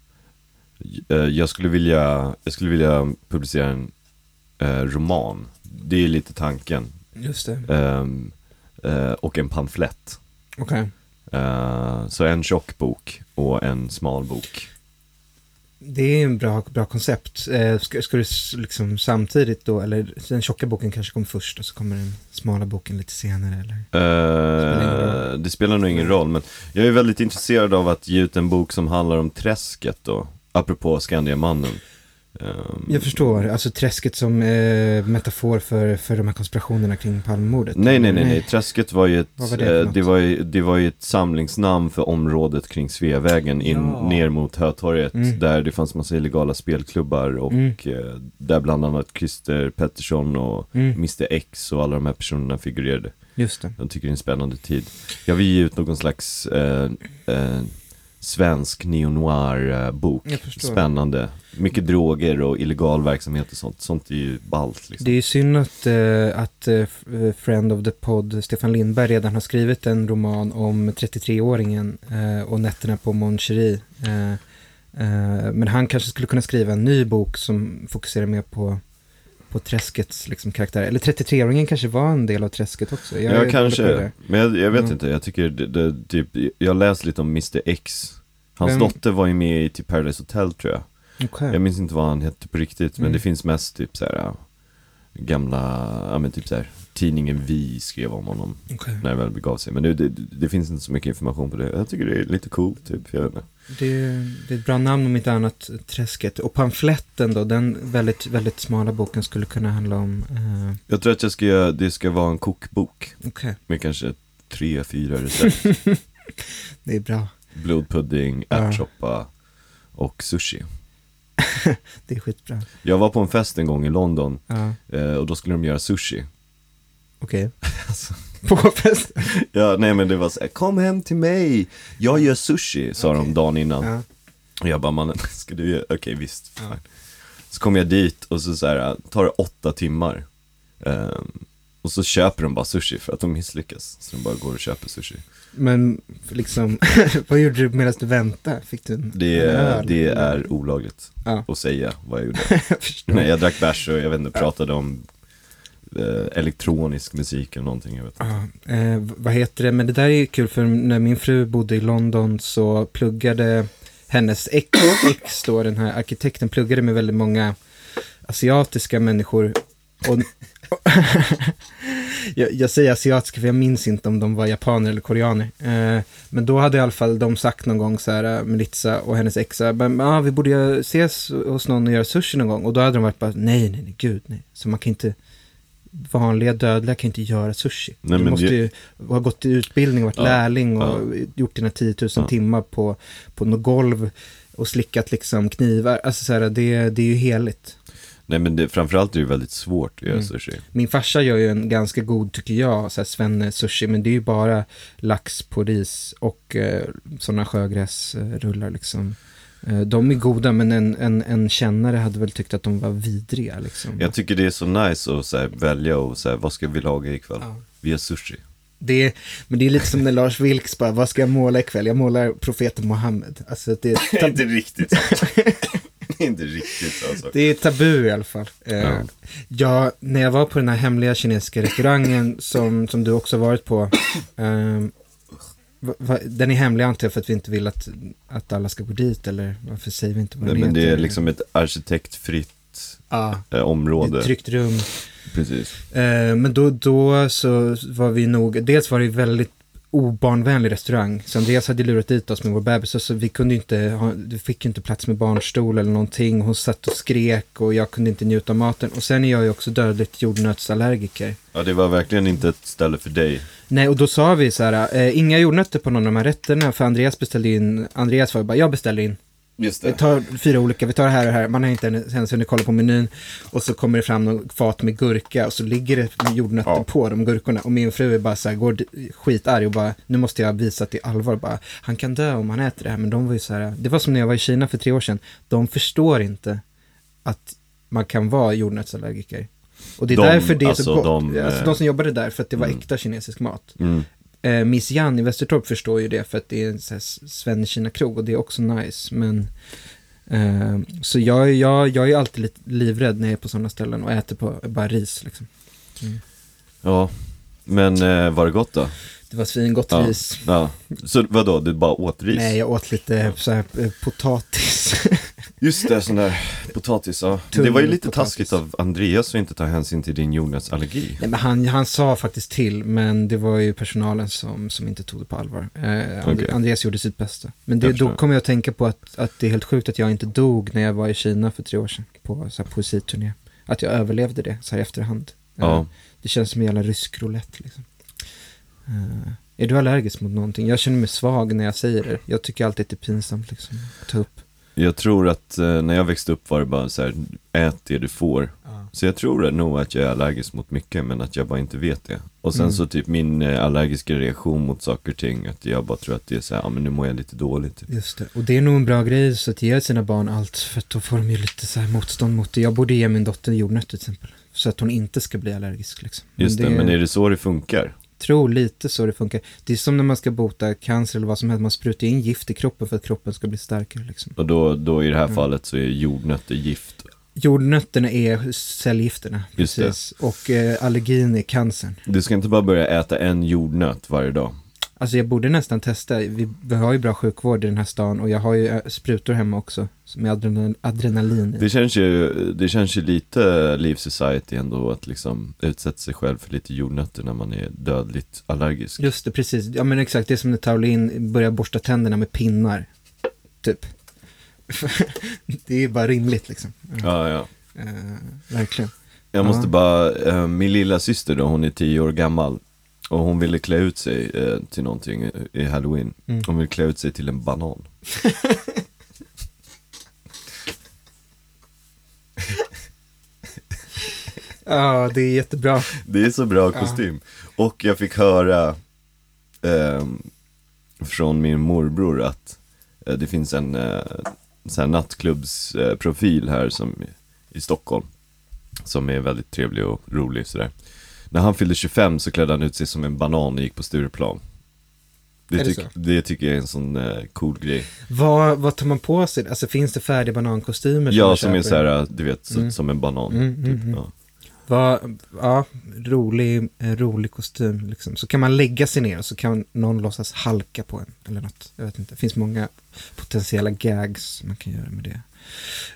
eh, jag, skulle vilja, jag skulle vilja publicera en roman. Det är lite tanken. just det. Eh, och en pamflett. Okej. Eh, så en tjock bok och en smal bok. Det är en bra, bra koncept. Eh, ska, ska du liksom samtidigt då, eller den tjocka boken kanske kommer först och så kommer den smala boken lite senare eller? Spelar Eh, det spelar nog ingen roll, men jag är väldigt intresserad av att ge ut en bok som handlar om träsket då. Apropå Skandiamannen. Ehm, Jag förstår, alltså träsket som eh, metafor för, för de här konspirationerna kring Palmemordet. Nej, nej, nej, nej. Träsket var ju ett, var det eh, det, var ju, det var ju ett samlingsnamn för området kring Sveavägen in Ja. ner mot Hötorget. Mm. Där det fanns massa illegala spelklubbar och Mm. eh, där bland annat Christer Pettersson och Mm, Mr X och alla de här personerna figurerade. just det. Jag tycker det är en spännande tid. Jag vill ge ut någon slags eh, eh, svensk neo-noir-bok. Förstår. Spännande. Mycket droger och illegal verksamhet och sånt. Sånt är ju ballt liksom. Det är ju synd att, eh, att eh, eh, Friend of the Pod, Stefan Lindberg, redan har skrivit en roman om 33-åringen eh, och nätterna på Mon Cherie. Eh, eh, men han kanske skulle kunna skriva en ny bok som fokuserar mer på, på träskets liksom, karaktär. Eller 33-åringen kanske var en del av träsket också. Jag ja, kanske. Men jag, jag vet Mm. inte. Jag tycker det, det, typ, jag läste lite om Mr X. Hans Vem- dotter var ju med i typ Paradise Hotel tror jag. Okej. Jag minns inte vad han hette på riktigt. Men Mm. det finns mest typ så här ja, gamla, ja men typ så här tidningen Vi skrev om honom. Okej. när det väl begav sig. Men det, det, det finns inte så mycket information på det. Jag tycker det är lite coolt, typ. Jag vet inte. Det, det är ett bra namn om inte annat, Träsket. Och pamfletten då, den väldigt, väldigt smala boken skulle kunna handla om... Eh, Jag tror att jag ska göra, det ska vara en kokbok. Okej, Med kanske tre, fyra recept. det är bra. Blodpudding, Ja. ärtsoppa och sushi. Det är skitbra. Jag var på en fest en gång i London Ja, eh, och då skulle de göra sushi. Okej. Alltså. På fest? Ja, nej men det var så här, kom hem till mig, jag gör sushi, sa Okej. de dagen innan. Ja. Och jag bara, mannen, ska du göra, okej visst, Ja. Så kom jag dit och så, så här, tar det åtta timmar. Ehm, och så köper de bara sushi för att de misslyckas. Så de bara går och köper sushi. Men liksom, vad gjorde du medan du väntade? Fick du en, Det, en öl? det är olagligt Ja. att säga vad jag gjorde. jag. Nej, jag drack bärs och jag vet inte, pratade om eh, elektronisk musik eller någonting. Jag vet. inte. Ja, eh, vad heter det? Men det där är ju kul för när min fru bodde i London så pluggade hennes ex, ex då, den här arkitekten, pluggade med väldigt många asiatiska människor. Och, jag, jag säger asiatiska för jag minns inte om de var japaner eller koreaner. Eh, men då hade i alla fall de sagt någon gång så här, eh, Melitza och hennes ex, "Men, ah, vi borde ses hos någon och göra sushi någon gång. Och då hade de varit bara, nej, nej, nej, gud, nej. Så man kan inte, vanliga dödliga kan inte göra sushi. Nej, du måste det- ju ha gått i utbildning, varit Ja, lärling och gjort dina 10 000 Ja. timmar på, på något golv och slickat liksom knivar. Alltså så här, det, det är ju heligt. Nej men det, framförallt är det väldigt svårt att göra Mm. sushi. Min farsa gör ju en ganska god, tycker jag, så här svenne sushi, men det är ju bara lax på ris och eh, sådana sjögräsrullar liksom. Eh, de är goda, men en, en, en kännare hade väl tyckt att de var vidriga liksom. Jag tycker det är så nice att så här, välja och så här, vad ska vi laga ikväll? Ja. Vi gör sushi. Det är, men det är lite som när Lars Vilks bara, vad ska jag måla ikväll? Jag målar profeten Mohammed. Alltså det, är tab- riktigt inte riktigt så. Alltså. det är tabu i alla fall. Eh, Ja. ja, när jag var på den här hemliga kinesiska restaurangen som, som du också varit på. den är hemlig antar jag för att vi inte vill att, att alla ska gå dit eller varför säger vi inte vad Nej, den men det är liksom ett arkitektfritt Ja, eh, område. ett tryggt rum. Precis. Eh, men då, då så var vi nog, dels var det väldigt obarnvänlig restaurang. Så Andreas hade lurat dit oss med vår bebis och så vi kunde inte, ha, vi fick inte plats med barnstol eller någonting. Hon satt och skrek och jag kunde inte njuta av maten. Och sen är jag ju också dödligt jordnötsallergiker. Ja, det var verkligen inte ett ställe för dig. Nej, och då sa vi så här, eh, inga jordnötter på någon av de här rätterna, för Andreas beställde in, Andreas var bara, jag beställer in. Just Vi tar fyra olika, vi tar det här och det här, man har inte ens hunnit kolla på menyn. Och så kommer det fram någon fat med gurka och så ligger det jordnötter Ja. på de gurkorna. Och min fru är bara så här, går skitarg och bara, nu måste jag visa att det är allvar. Bara, han kan dö om han äter det här. Men de var ju så här, det var som när jag var i Kina för tre år sedan. De förstår inte att man kan vara jordnötsallergiker. Och det är De, därför det är alltså så gott. de, alltså eh, de som jobbade där, för att det var mm. äkta kinesisk mat. Mm. Eh, Miss Jan i Västertorp förstår ju det för att det är en Sven-Kina-krog och det är också nice. Men, eh, så jag, jag, jag är alltid lite livrädd när jag är på sådana ställen och äter på bara ris. Liksom. Ja, men eh, var det gott då? Det var svingott Ja. ris. Ja, så vadå, du bara åt ris? Nej, jag åt lite så här, eh, potatis. Just det, sån där potatis, ja. Det var ju lite potatis. taskigt av Andreas att inte ta hänsyn till din jordnötsallergi. Nej, men han, han sa faktiskt till, men det var ju personalen som, som inte tog det på allvar. Eh, Okej. Andreas gjorde sitt bästa. Men det, då kommer jag att tänka på att, att det är helt sjukt att jag inte dog när jag var i Kina för tre år sedan på så här, poesiturné. Att jag överlevde det så här i efterhand. Eh, Ja, Det känns som en jävla rysk roulette liksom. Eh, är du allergisk mot någonting? Jag känner mig svag när jag säger det. Jag tycker alltid att det är pinsamt liksom, att ta upp. Jag tror att eh, när jag växte upp var det bara så här, ät det du får. Så jag tror nog att jag är allergisk mot mycket, men att jag bara inte vet det. Och sen Mm. så typ min eh, allergiska reaktion mot saker och ting, att jag bara tror att det är så här, ja men nu mår jag lite dåligt. Typ. Just det. Och det är nog en bra grej så att ge sina barn allt, för att då får de ju lite så här motstånd mot det. Jag borde ge min dotter jordnötter till exempel. Så att hon inte ska bli allergisk liksom. Just det, men är det så det funkar? Tror lite så det funkar. Det är som när man ska bota cancer eller vad som helst. Man sprutar in gift i kroppen för att kroppen ska bli starkare liksom. Och då, då i det här Mm. fallet så är jordnötter gift. Jordnötterna är cellgifterna. Just det. Precis. Och eh, allergin är cancern. Du ska inte bara börja äta en jordnöt varje dag. Alltså jag borde nästan testa. Vi, vi har ju bra sjukvård i den här stan och jag har ju eh, sprutor hemma också. Med adrenal, adrenalin i. Det känns ju, det känns ju lite Liv Society ändå att liksom utsätta sig själv för lite jordnötter när man är dödligt allergisk. Just det, precis. Ja men exakt, det är som när Taolin börjar borsta tänderna med pinnar. Typ. det är bara rimligt liksom. Ja, ja. Eh, verkligen. Jag måste Ja. bara, eh, min lilla syster då, hon är tio år gammal. Och hon ville klä ut sig eh, till någonting i halloween. Mm. Hon ville klä ut sig till en banan. Ja, det är jättebra. Det är så bra Ja. kostym. Och jag fick höra ehm, från min morbror att eh, det finns en eh, så här nattklubbsprofil eh, här som, i Stockholm. Som är väldigt trevlig och rolig sådär. När han fyllde 25 så klädde han ut sig som en banan och gick på Stureplan. Det, Är det tyck, det tycker jag är en sån eh, cool grej. Vad, vad tar man på sig? Alltså finns det färdiga banankostymer? Ja, som är köper? så här, du vet, så, Mm. som en banan. Mm, mm, typ. mm. Ja. Vad, ja, rolig, eh, rolig kostym liksom. Så kan man lägga sig ner och så kan någon låtsas halka på en eller något. Jag vet inte, det finns många potentiella gags man kan göra med det.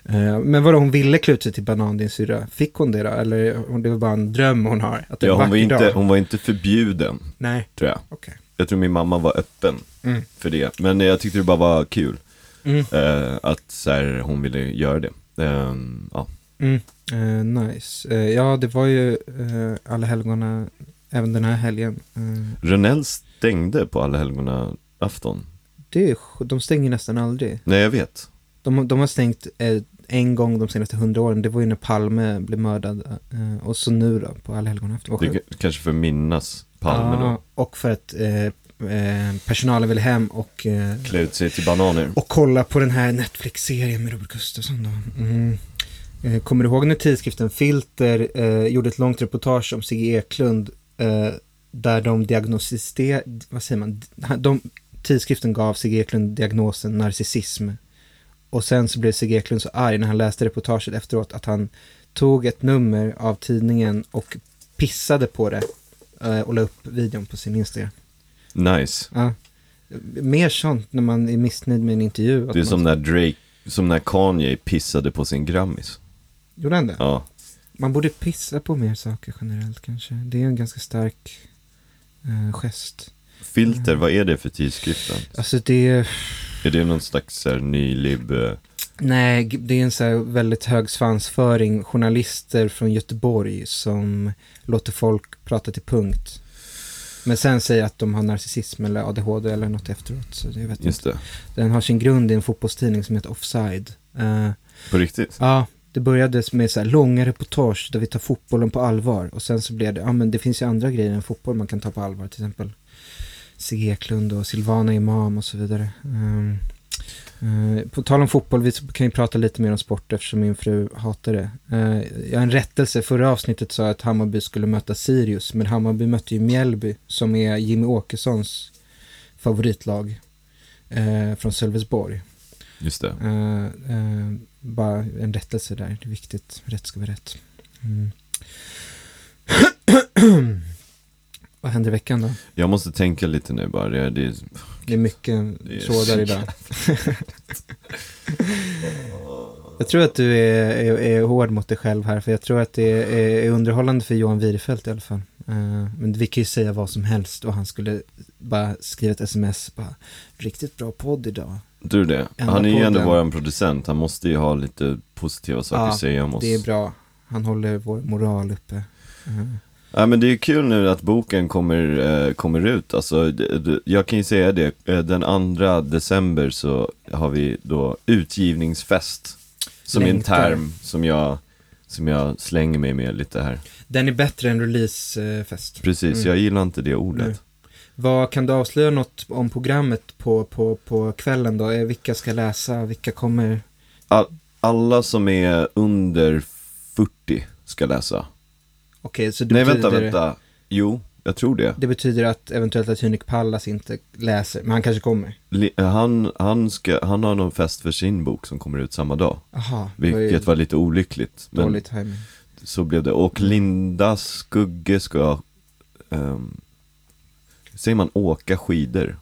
Eh, men vadå, hon ville klä ut sig till banan, din syrra. Fick hon det då? Eller det var bara en dröm hon har? Att Ja, hon var, inte, dag? hon var inte förbjuden, Nej, tror jag. okej. Jag tror min mamma var öppen Mm. för det. Men jag tyckte det bara var kul Mm. eh, att så här, hon ville göra det. Ehm, ja. Mm. Eh, nice. Eh, ja, det var ju eh, alla helgona även den här helgen. Eh, Rönnell stängde på alla helgona afton. det de stänger nästan aldrig. Nej, jag vet. De, de har stängt eh, en gång de senaste hundra åren. Det var ju när Palme blev mördad. Eh, och så nu då, på. Vad Det, kanske för minnas Palme Ja, då. Och för att eh, eh, personalen ville hem och, eh, Klä ut sig till bananer. och kolla på den här Netflix-serien med Robert Gustafsson. Då. Mm. Eh, kommer du ihåg när tidskriften Filter eh, gjorde ett långt reportage om Sigge Eklund eh, där de diagnostiserade, vad säger man, de, tidskriften gav Sigge Eklund diagnosen narcissism. Och sen så blev Sigge Eklund så arg när han läste reportaget efteråt att han tog ett nummer av tidningen och pissade på det eh, och la upp videon på sin Instagram. Nice. Ja. Mer sånt när man är missnöjd med en intervju. Det är som när Drake, som när Kanye pissade på sin Grammis. Gjorde han det? Ja. Man borde pissa på mer saker generellt kanske. Det är en ganska stark eh, gest. Filter, vad är det för tidskriften? Alltså det, Är det någon slags här, ny lib... eh, nej, det är en så här väldigt hög svansföring. Journalister från Göteborg som låter folk prata till punkt. Men sen säger att de har narcissism eller ADHD eller något efteråt. Så jag vet Just inte. det. Den har sin grund i en fotbollstidning som heter Offside. Eh, På riktigt? Ja, det började med så här långa reportage där vi tar fotbollen på allvar. Och sen så blev det, ja men det finns ju andra grejer än fotboll man kan ta på allvar. Till exempel Sigge Eklund och Silvana Imam och så vidare. Ehm, eh, på tal om fotboll, vi kan ju prata lite mer om sport eftersom min fru hatar det. Uh, jag har en rättelse, förra avsnittet sa jag att Hammarby skulle möta Sirius. Men Hammarby mötte ju Mjällby som är Jimmy Åkessons favoritlag eh, från Sölvesborg. Just det. Bara en rättelse där, det är viktigt. Rätt ska vara rätt. Mm. Vad händer i veckan då? Jag måste tänka lite nu bara. Det, det, Det är mycket Det är trådar idag. jag tror att du är, är, är hård mot dig själv här, för jag tror att det är, är underhållande för Johan Wirefelt i alla fall. Eh, men vi kan ju säga vad som helst och han skulle bara skriva ett sms, bara, riktigt bra podd idag. du det? Enda Han är ju ändå podden. våran producent. Han måste ju ha lite positiva saker Ja, att säga om oss. Det är bra, han håller vår moral uppe. Eh, Ja men det är kul nu att boken kommer, eh, kommer ut. Alltså, jag kan ju säga det, eh, den andra december så har vi då utgivningsfest. Som är en Längtar. term som jag, som jag slänger mig med lite här. Den är bättre än releasefest. Precis, Mm. jag gillar inte det ordet. Nej. Vad kan du avslöja något om programmet på, på, på kvällen då? Eh, Vilka ska läsa? Vilka kommer? Alla som är under 40 ska läsa. Okej, så det Nej betyder, vänta, vänta. Jo, jag tror det. Det betyder att eventuellt att Hynek Pallas inte läser, men han kanske kommer. Li- Han, han, ska, han har någon fest för sin bok som kommer ut samma dag. Aha, det var ju Vilket var lite olyckligt. Men dålig timing. så blev det. Och Linda Skugge ska, ehm, säger man åka skidor?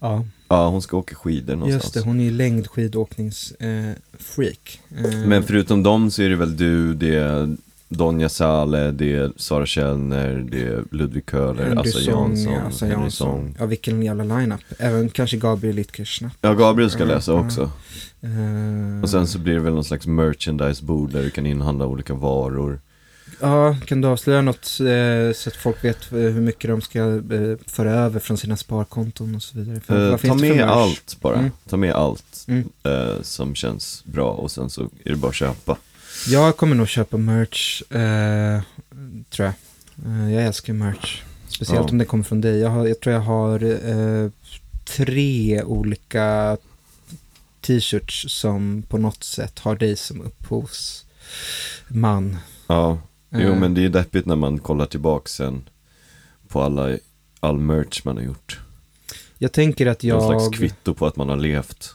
Ja, Ja, hon ska åka skidor någonstans. just det. Hon är ju längdskidåkningsfreak. Eh, freak. eh, Men förutom dem så är det väl du, det är Donja Sale, det är Sara Källner, det är Ludvig Köhler, Assa Jansson, Assa Henry Jansson. Song. Ja, vilken jävla lineup. Även kanske Gabriel Litkers Ja, Gabriel ska läsa också. Eh, Och sen så blir det väl någon slags merchandise-bord där du kan inhandla olika varor. Ja, kan du avslöja något eh, så att folk vet eh, hur mycket de ska eh, föra över från sina sparkonton och så vidare? För, Eh, ta med allt bara. Mm. Ta med allt Mm. eh, som känns bra och sen så är det bara att köpa. Jag kommer nog köpa merch, eh, tror jag. Eh, jag älskar merch. Speciellt Ja. om det kommer från dig. Jag, har, jag tror jag har eh, tre olika t-shirts som på något sätt har dig som upphovsman. Ja, jo Eh, men det är deppigt när man kollar tillbaka sen på alla, all merch man har gjort. Jag tänker att Någon slags jag... kvitto på att man har levt.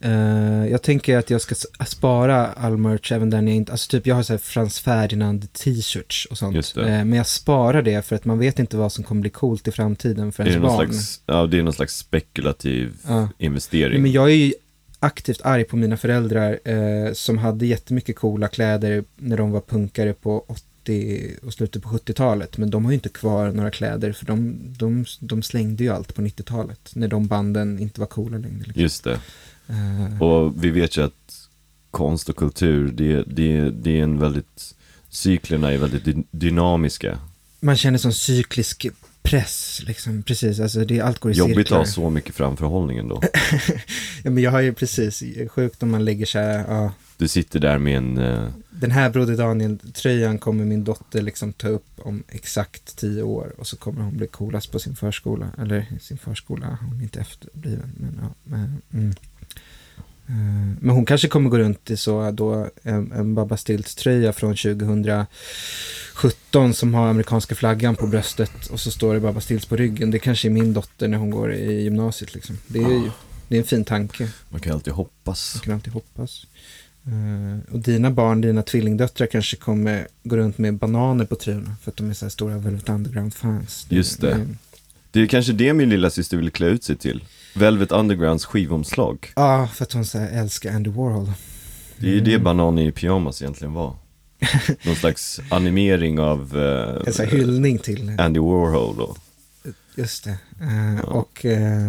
Eh, jag tänker att jag ska spara all merch även där jag inte, alltså typ jag har så här Frans Ferdinand t-shirts och sånt. Eh, men jag sparar det för att man vet inte vad som kommer bli coolt i framtiden för Är ens barn. slags, ja, det är någon slags spekulativ. Nej, investering. men jag är ju aktivt arg på mina föräldrar eh, som hade jättemycket coola kläder när de var punkare på 80 och slutet på 70-talet. Men de har ju inte kvar några kläder för de, de, de slängde ju allt på 90-talet när de banden inte var coola längre. Liksom. Just det. Eh, Och vi vet ju att konst och kultur, det, det, det är en väldigt, cyklerna är väldigt dy- dynamiska. man känner sån cyklisk press, liksom. Precis, alltså det, allt går i Jobbigt att cirklar. ha så mycket framförhållning då. Ja, men jag har ju precis, sjukt om man lägger så här, ja, Du sitter där med en, eh, den här Broder Daniel-tröjan kommer min dotter liksom ta upp om exakt tio år och så kommer hon bli coolast på sin förskola, eller sin förskola, hon är inte efterbliven, men ja. Men, mm. Eh, men hon kanske kommer gå runt i så då en, en Babba Stilts-tröja från 2017 som har amerikanska flaggan på bröstet och så står det Babba Stilts på ryggen. Det kanske är min dotter när hon går i gymnasiet liksom. Det är, ju- det är en fin tanke. man kan alltid hoppas. Man kan alltid hoppas. Eh, och dina barn, dina tvillingdöttrar kanske kommer gå runt med bananer på tröjorna för att de är så här stora Velvet Underground-fans. Just det. Det är kanske det min lilla syster vill klä ut sig till. Velvet Undergrounds skivomslag. Ja, för att hon så älskar Andy Warhol. Det är ju Mm. det Banan i pyjamas egentligen var. Någon slags animering av En så här eh, hyllning till... Andy Warhol då. Just det. Eh, Ja. Och eh,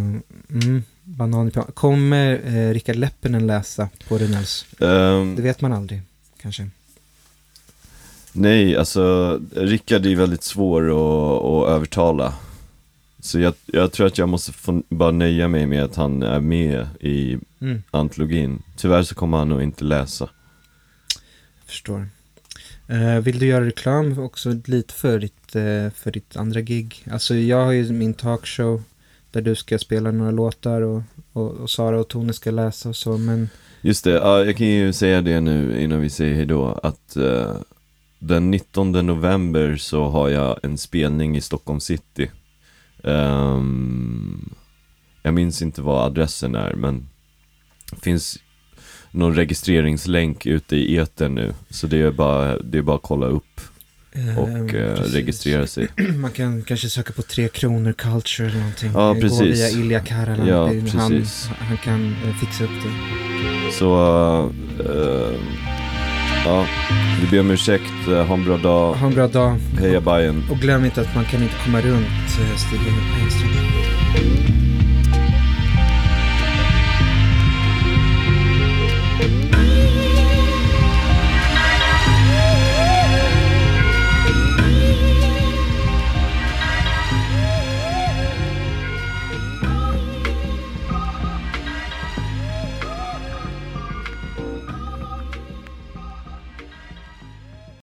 mm, banan i pyjamas. Kommer eh, Rickard Leppinen läsa på Runells? Ehm, Det vet man aldrig, kanske. nej, alltså Rickard är väldigt svår att, att övertala. Så jag, jag tror att jag måste få, bara nöja mig med att han är med i Mm, antologin. Tyvärr så kommer han nog inte läsa. jag förstår. Eh, vill du göra reklam också lite för ditt, eh, för ditt andra gig? Alltså jag har ju min talkshow där du ska spela några låtar och, och, och Sara och Tone ska läsa och så, men Just det, ja, jag kan ju säga det nu innan vi säger hejdå att eh, den 19 november så har jag en spelning i Stockholm city. Ehm, jag minns inte vad adressen är men det finns någon registreringslänk ute i etern nu så det är bara, det är bara att kolla upp eh, och eh, precis. registrera sig. Man kan kanske söka på Tre Kronor Culture eller någonting. Ja, Eh, Gå precis. via Ilja Karalan. Ja, han, precis. han kan eh, fixa upp det. Så, eh, ja, vi ber om ursäkt, Eh, ha en bra dag, Ha en bra dag. heja Bajen. Och glöm inte att man kan inte komma runt eh, Stig Engström.